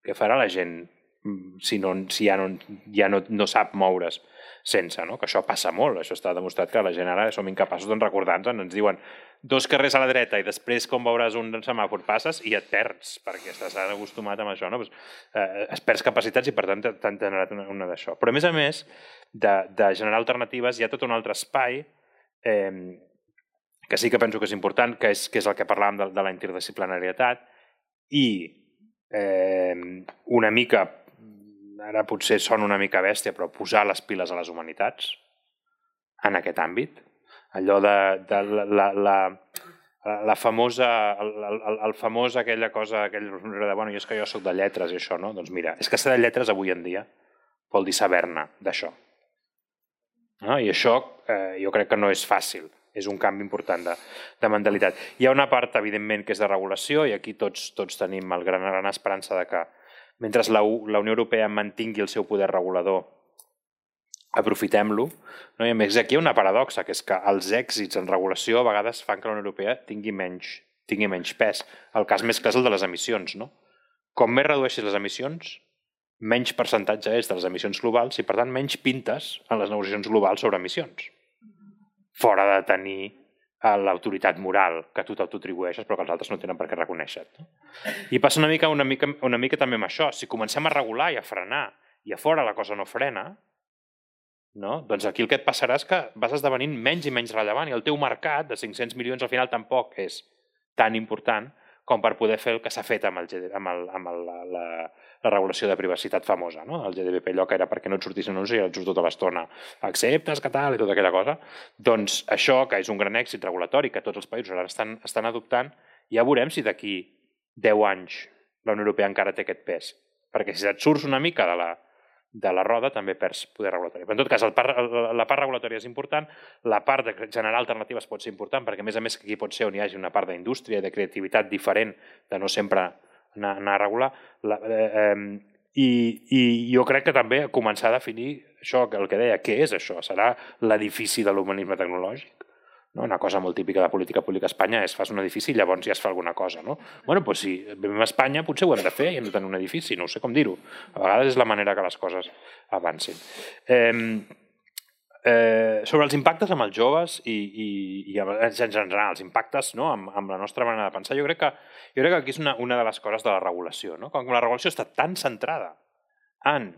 què farà la gent mm, si, no, si ja, no, ja no, no sap moure's sense, no? que això passa molt, això està demostrat que la gent ara som incapaços de recordar-nos, ens diuen dos carrers a la dreta i després com veuràs un semàfor passes i et perds, perquè estàs acostumat amb això, no? pues, eh, es perds capacitats i per tant t'han generat una, una d'això. Però a més a més de, de generar alternatives hi ha tot un altre espai eh, que sí que penso que és important, que és, que és el que parlàvem de, de la interdisciplinarietat, i eh, una mica, ara potser sona una mica bèstia, però posar les piles a les humanitats en aquest àmbit. Allò de, de la, la, la, la famosa, el, el, el famós aquella cosa, aquell de, bueno, jo és que jo sóc de lletres i això, no? Doncs mira, és que ser de lletres avui en dia vol dir saber-ne d'això. No? I això eh, jo crec que no és fàcil és un canvi important de, de mentalitat. Hi ha una part, evidentment, que és de regulació i aquí tots, tots tenim el gran, gran esperança de que mentre la, la Unió Europea mantingui el seu poder regulador, aprofitem-lo. No? I a més, aquí hi ha una paradoxa, que és que els èxits en regulació a vegades fan que la Unió Europea tingui menys, tingui menys pes. El cas més clar és el de les emissions. No? Com més redueixis les emissions, menys percentatge és de les emissions globals i, per tant, menys pintes en les negociacions globals sobre emissions fora de tenir eh, l'autoritat moral que tu t'autoatribueixes però que els altres no tenen per què reconèixer-te. I passa una mica, una, mica, una mica també amb això. Si comencem a regular i a frenar i a fora la cosa no frena, no? doncs aquí el que et passarà és que vas esdevenint menys i menys rellevant i el teu mercat de 500 milions al final tampoc és tan important com per poder fer el que s'ha fet amb, el, amb, el, amb el, la, la regulació de privacitat famosa, no? el GDPR allò que era perquè no et sortissin anuncis i et surt tota l'estona acceptes, que tal, i tota aquella cosa, doncs això, que és un gran èxit regulatori que tots els països ara estan, estan adoptant, ja veurem si d'aquí 10 anys la Unió Europea encara té aquest pes. Perquè si et surts una mica de la, de la roda també perds poder regulatori. Però en tot cas, el part, la part regulatòria és important, la part de generar alternatives pot ser important, perquè a més a més que aquí pot ser on hi hagi una part d'indústria, de creativitat diferent, de no sempre anar, anar a regular. La, eh, eh, i, I jo crec que també començar a definir això, el que deia, què és això? Serà l'edifici de l'humanisme tecnològic? No? Una cosa molt típica de política pública a Espanya és fas un edifici i llavors ja es fa alguna cosa. No? bueno, doncs si vivim a Espanya potser ho hem de fer i hem de tenir un edifici, no sé com dir-ho. A vegades és la manera que les coses avancin. Eh, eh, sobre els impactes amb els joves i, i, i en general, els impactes no? amb, amb la nostra manera de pensar, jo crec que, jo crec que aquí és una, una de les coses de la regulació. No? Com la regulació està tan centrada en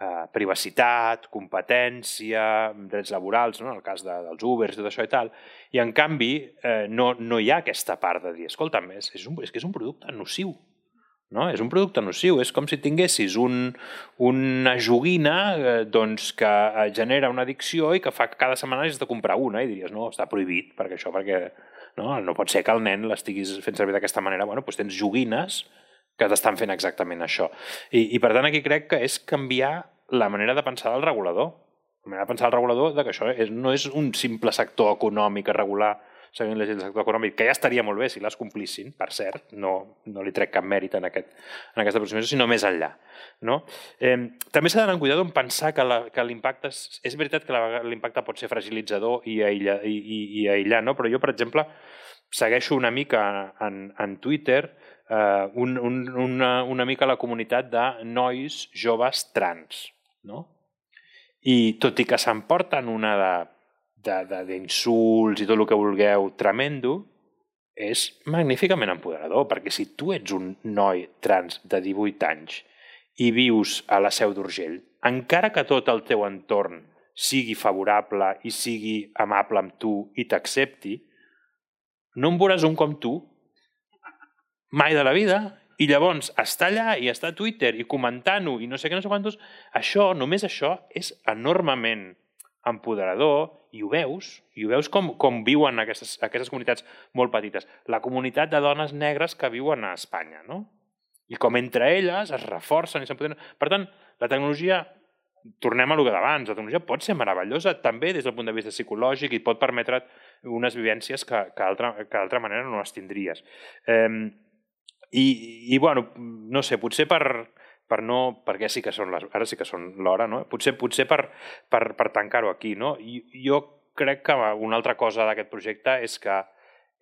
eh, privacitat, competència, drets laborals, no? en el cas de, dels Ubers i tot això i tal, i en canvi eh, no, no hi ha aquesta part de dir, escolta, és, és, un, és que és un producte nociu, no? És un producte nociu, és com si tinguessis un, una joguina eh, doncs, que eh, genera una addicció i que fa que cada setmana has de comprar una i diries, no, està prohibit, perquè això, perquè no, no pot ser que el nen l'estiguis fent servir d'aquesta manera. Bueno, doncs tens joguines que t'estan fent exactament això. I, I per tant aquí crec que és canviar la manera de pensar del regulador. La manera de pensar del regulador de que això és, no és un simple sector econòmic a regular seguint les lleis del sector econòmic, que ja estaria molt bé si les complissin, per cert, no, no li trec cap mèrit en, aquest, en aquesta aproximació, sinó més enllà. No? Eh, també s'ha d'anar amb cuidado en pensar que l'impacte... És, és veritat que l'impacte pot ser fragilitzador i, aïlla, i, i, i aïllar, no? però jo, per exemple, segueixo una mica en, en Twitter eh, un, un, una, una mica la comunitat de nois joves trans. No? I tot i que s'emporten una d'insults i tot el que vulgueu tremendo, és magníficament empoderador, perquè si tu ets un noi trans de 18 anys i vius a la Seu d'Urgell, encara que tot el teu entorn sigui favorable i sigui amable amb tu i t'accepti, no en veuràs un com tu mai de la vida i llavors està allà i està a Twitter i comentant-ho i no sé què, no sé quantos, això, només això, és enormement empoderador i ho veus, i ho veus com, com viuen aquestes, aquestes comunitats molt petites. La comunitat de dones negres que viuen a Espanya, no? I com entre elles es reforcen i s'empoderen. Per tant, la tecnologia, tornem a lo d'abans, la tecnologia pot ser meravellosa també des del punt de vista psicològic i pot permetre unes vivències que, que d'altra manera no les tindries. Eh, i, I, bueno, no sé, potser per, per no, perquè sí que són les, ara sí que són l'hora, no? potser, potser per, per, per tancar-ho aquí. No? I, jo crec que una altra cosa d'aquest projecte és que,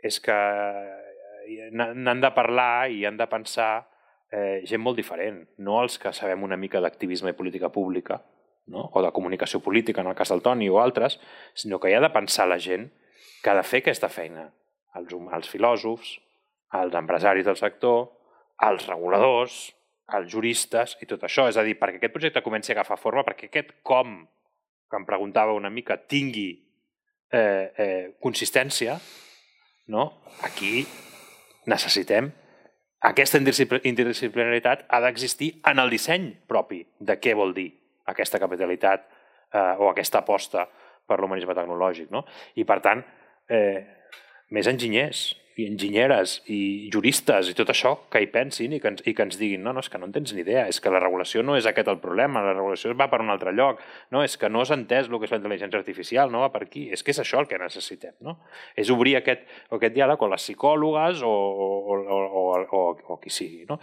és que eh, n'han de parlar i han de pensar eh, gent molt diferent, no els que sabem una mica d'activisme i política pública, no? o de comunicació política, en el cas del Toni o altres, sinó que hi ha de pensar la gent que ha de fer aquesta feina. Els, els filòsofs, els empresaris del sector, els reguladors, els juristes i tot això. És a dir, perquè aquest projecte comenci a agafar forma, perquè aquest com, que em preguntava una mica, tingui eh, eh, consistència, no? aquí necessitem aquesta interdisciplinaritat ha d'existir en el disseny propi de què vol dir aquesta capitalitat eh, o aquesta aposta per l'humanisme tecnològic. No? I, per tant, eh, més enginyers, i enginyeres i juristes i tot això que hi pensin i que, ens, i que ens diguin no, no, és que no en tens ni idea, és que la regulació no és aquest el problema, la regulació va per un altre lloc, no, és que no has entès el que és la intel·ligència artificial, no va per aquí, és que és això el que necessitem, no? És obrir aquest, aquest diàleg amb les psicòlogues o, o, o, o, o, o qui sigui, no?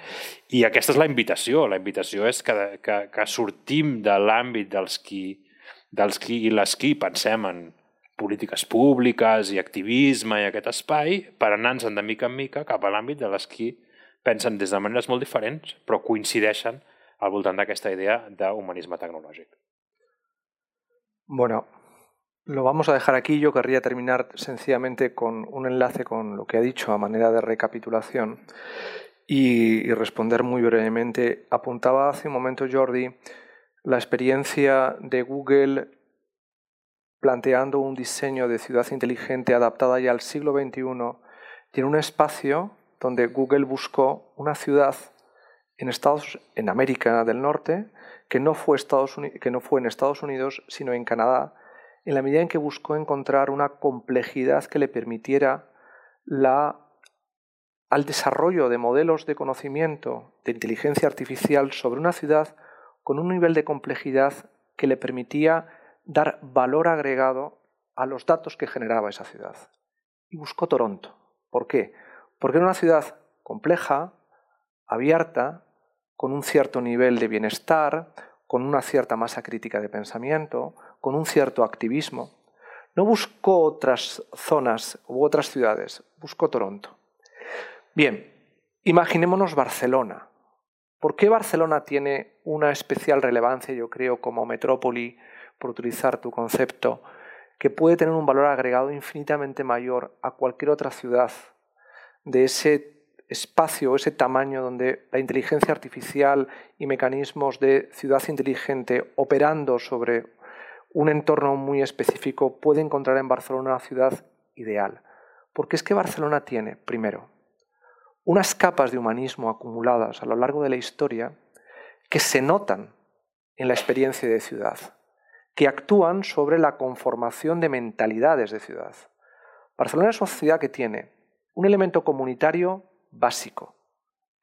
I aquesta és la invitació, la invitació és que, que, que sortim de l'àmbit dels qui, dels qui i les qui pensem en, polítiques públiques i activisme i aquest espai per anar-nos de mica en mica cap a l'àmbit de les qui pensen des de maneres molt diferents però coincideixen al voltant d'aquesta idea d'humanisme tecnològic. Bueno, lo vamos a dejar aquí. Yo querría terminar sencillamente con un enlace con lo que ha dicho a manera de recapitulación y, y responder muy brevemente. Apuntaba hace un momento Jordi la experiencia de Google planteando un diseño de ciudad inteligente adaptada ya al siglo XXI en un espacio donde Google buscó una ciudad en, Estados, en América del Norte que no, fue Estados que no fue en Estados Unidos, sino en Canadá, en la medida en que buscó encontrar una complejidad que le permitiera la, al desarrollo de modelos de conocimiento de inteligencia artificial sobre una ciudad con un nivel de complejidad que le permitía dar valor agregado a los datos que generaba esa ciudad. Y buscó Toronto. ¿Por qué? Porque era una ciudad compleja, abierta, con un cierto nivel de bienestar, con una cierta masa crítica de pensamiento, con un cierto activismo. No buscó otras zonas u otras ciudades, buscó Toronto. Bien, imaginémonos Barcelona. ¿Por qué Barcelona tiene una especial relevancia, yo creo, como metrópoli por utilizar tu concepto, que puede tener un valor agregado infinitamente mayor a cualquier otra ciudad de ese espacio, ese tamaño donde la inteligencia artificial y mecanismos de ciudad inteligente operando sobre un entorno muy específico puede encontrar en Barcelona una ciudad ideal. Porque es que Barcelona tiene, primero, unas capas de humanismo acumuladas a lo largo de la historia que se notan en la experiencia de ciudad que actúan sobre la conformación de mentalidades de ciudad. Barcelona es una ciudad que tiene un elemento comunitario básico,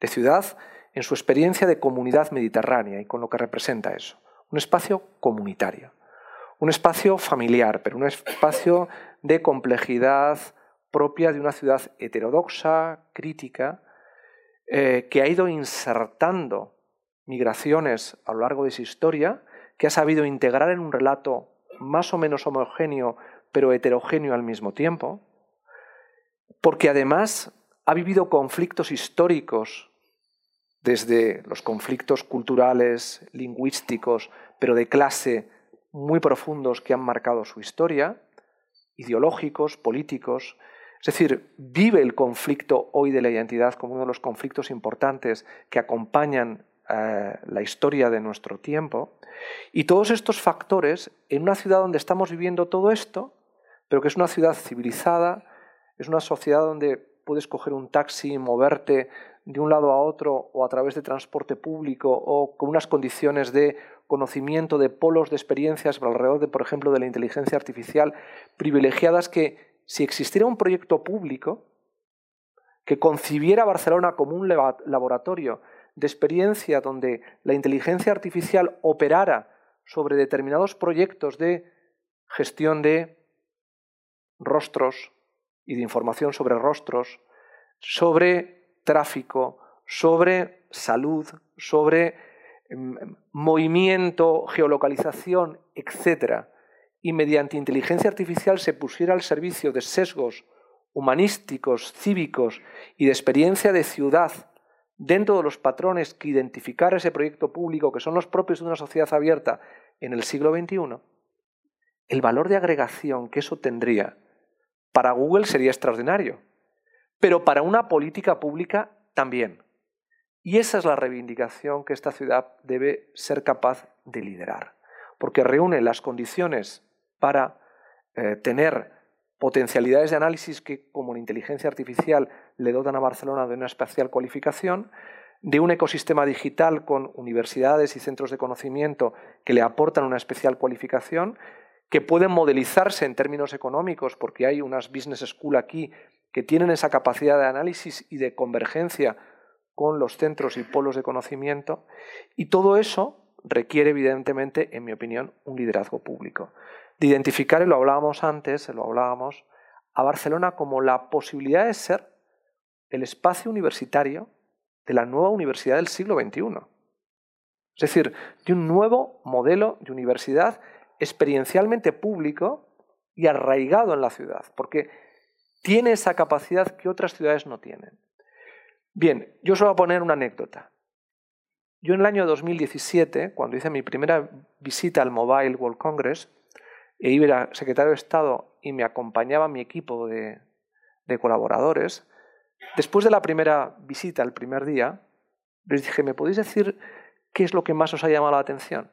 de ciudad en su experiencia de comunidad mediterránea y con lo que representa eso. Un espacio comunitario, un espacio familiar, pero un espacio de complejidad propia de una ciudad heterodoxa, crítica, eh, que ha ido insertando migraciones a lo largo de su historia, que ha sabido integrar en un relato más o menos homogéneo, pero heterogéneo al mismo tiempo, porque además ha vivido conflictos históricos, desde los conflictos culturales, lingüísticos, pero de clase muy profundos que han marcado su historia, ideológicos, políticos. Es decir, vive el conflicto hoy de la identidad como uno de los conflictos importantes que acompañan eh, la historia de nuestro tiempo. Y todos estos factores, en una ciudad donde estamos viviendo todo esto, pero que es una ciudad civilizada, es una sociedad donde puedes coger un taxi y moverte de un lado a otro o a través de transporte público o con unas condiciones de conocimiento de polos de experiencias alrededor de, por ejemplo, de la inteligencia artificial privilegiadas que si existiera un proyecto público que concibiera Barcelona como un laboratorio de experiencia donde la inteligencia artificial operara sobre determinados proyectos de gestión de rostros y de información sobre rostros, sobre tráfico, sobre salud, sobre em, movimiento, geolocalización, etc., y mediante inteligencia artificial se pusiera al servicio de sesgos humanísticos, cívicos y de experiencia de ciudad dentro de los patrones que identificar ese proyecto público, que son los propios de una sociedad abierta en el siglo XXI, el valor de agregación que eso tendría para Google sería extraordinario, pero para una política pública también. Y esa es la reivindicación que esta ciudad debe ser capaz de liderar, porque reúne las condiciones para eh, tener potencialidades de análisis que, como la inteligencia artificial, le dotan a Barcelona de una especial cualificación, de un ecosistema digital con universidades y centros de conocimiento que le aportan una especial cualificación, que pueden modelizarse en términos económicos, porque hay unas business school aquí que tienen esa capacidad de análisis y de convergencia con los centros y polos de conocimiento, y todo eso requiere, evidentemente, en mi opinión, un liderazgo público de identificar, y lo hablábamos antes, lo hablábamos, a Barcelona como la posibilidad de ser el espacio universitario de la nueva universidad del siglo XXI. Es decir, de un nuevo modelo de universidad experiencialmente público y arraigado en la ciudad, porque tiene esa capacidad que otras ciudades no tienen. Bien, yo os voy a poner una anécdota. Yo en el año 2017, cuando hice mi primera visita al Mobile World Congress, e iba secretario de Estado y me acompañaba mi equipo de, colaboradores, después de la primera visita, el primer día, les dije, ¿me podéis decir qué es lo que más os ha llamado la atención?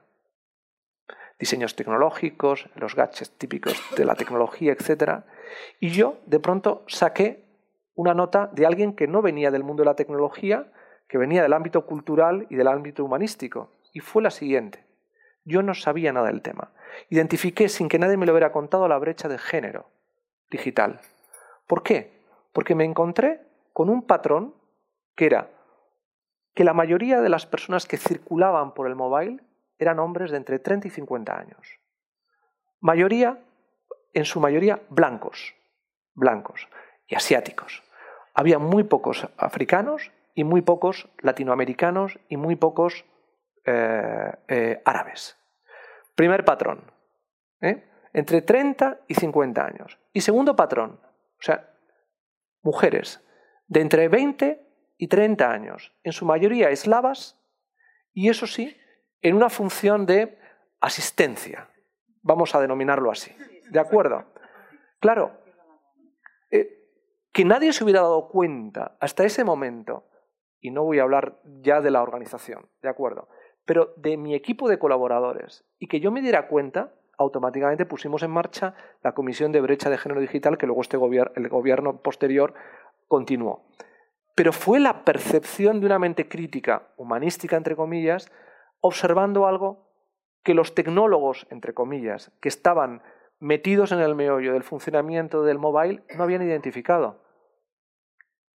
Diseños tecnológicos, los gadgets típicos de la tecnología, etc. Y yo, de pronto, saqué una nota de alguien que no venía del mundo de la tecnología, que venía del ámbito cultural y del ámbito humanístico. Y fue la siguiente. Yo no sabía nada del tema. Identifiqué, sin que nadie me lo hubiera contado, la brecha de género digital. ¿Por qué? Porque me encontré con un patrón que era que la mayoría de las personas que circulaban por el mobile eran hombres de entre 30 y 50 años. Mayoría, en su mayoría, blancos, blancos y asiáticos. Había muy pocos africanos y muy pocos latinoamericanos y muy pocos eh, eh, árabes. Primer patrón, ¿eh? entre 30 y 50 años. Y segundo patrón, o sea, mujeres de entre 20 y 30 años, en su mayoría eslavas, y eso sí, en una función de asistencia, vamos a denominarlo así. ¿De acuerdo? Claro, que nadie se hubiera dado cuenta hasta ese momento, y no voy a hablar ya de la organización, ¿de acuerdo? Pero de mi equipo de colaboradores y que yo me diera cuenta, automáticamente pusimos en marcha la Comisión de Brecha de Género Digital que luego este el gobierno posterior continuó. Pero fue la percepción de una mente crítica, humanística entre comillas, observando algo que los tecnólogos, entre comillas, que estaban metidos en el meollo del funcionamiento del mobile no habían identificado.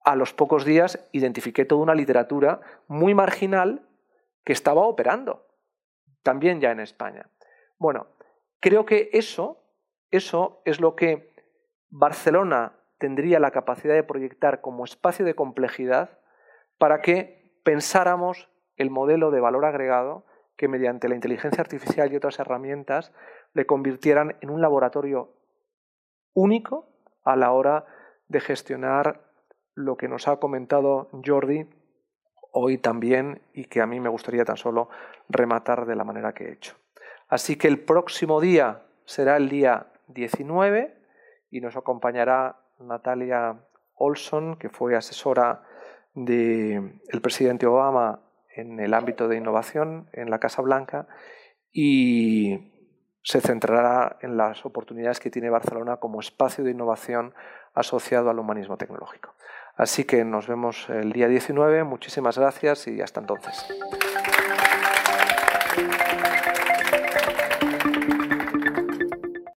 a los pocos días identifiqué toda una literatura muy marginal que estaba operando, también ya en España. Bueno, creo que eso, eso es lo que Barcelona tendría la capacidad de proyectar como espacio de complejidad para que pensáramos el modelo de valor agregado que mediante la inteligencia artificial y otras herramientas le convirtieran en un laboratorio único a la hora de gestionar lo que nos ha comentado Jordi hoy también y que a mí me gustaría tan solo rematar de la manera que he hecho. Así que el próximo día será el día 19 y nos acompañará Natalia Olson, que fue asesora del presidente Obama en el ámbito de innovación en la Casa Blanca y se centrará en las oportunidades que tiene Barcelona como espacio de innovación asociado al humanismo tecnológico. Así que nos vemos el día 19. Muchísimas gracias y hasta entonces.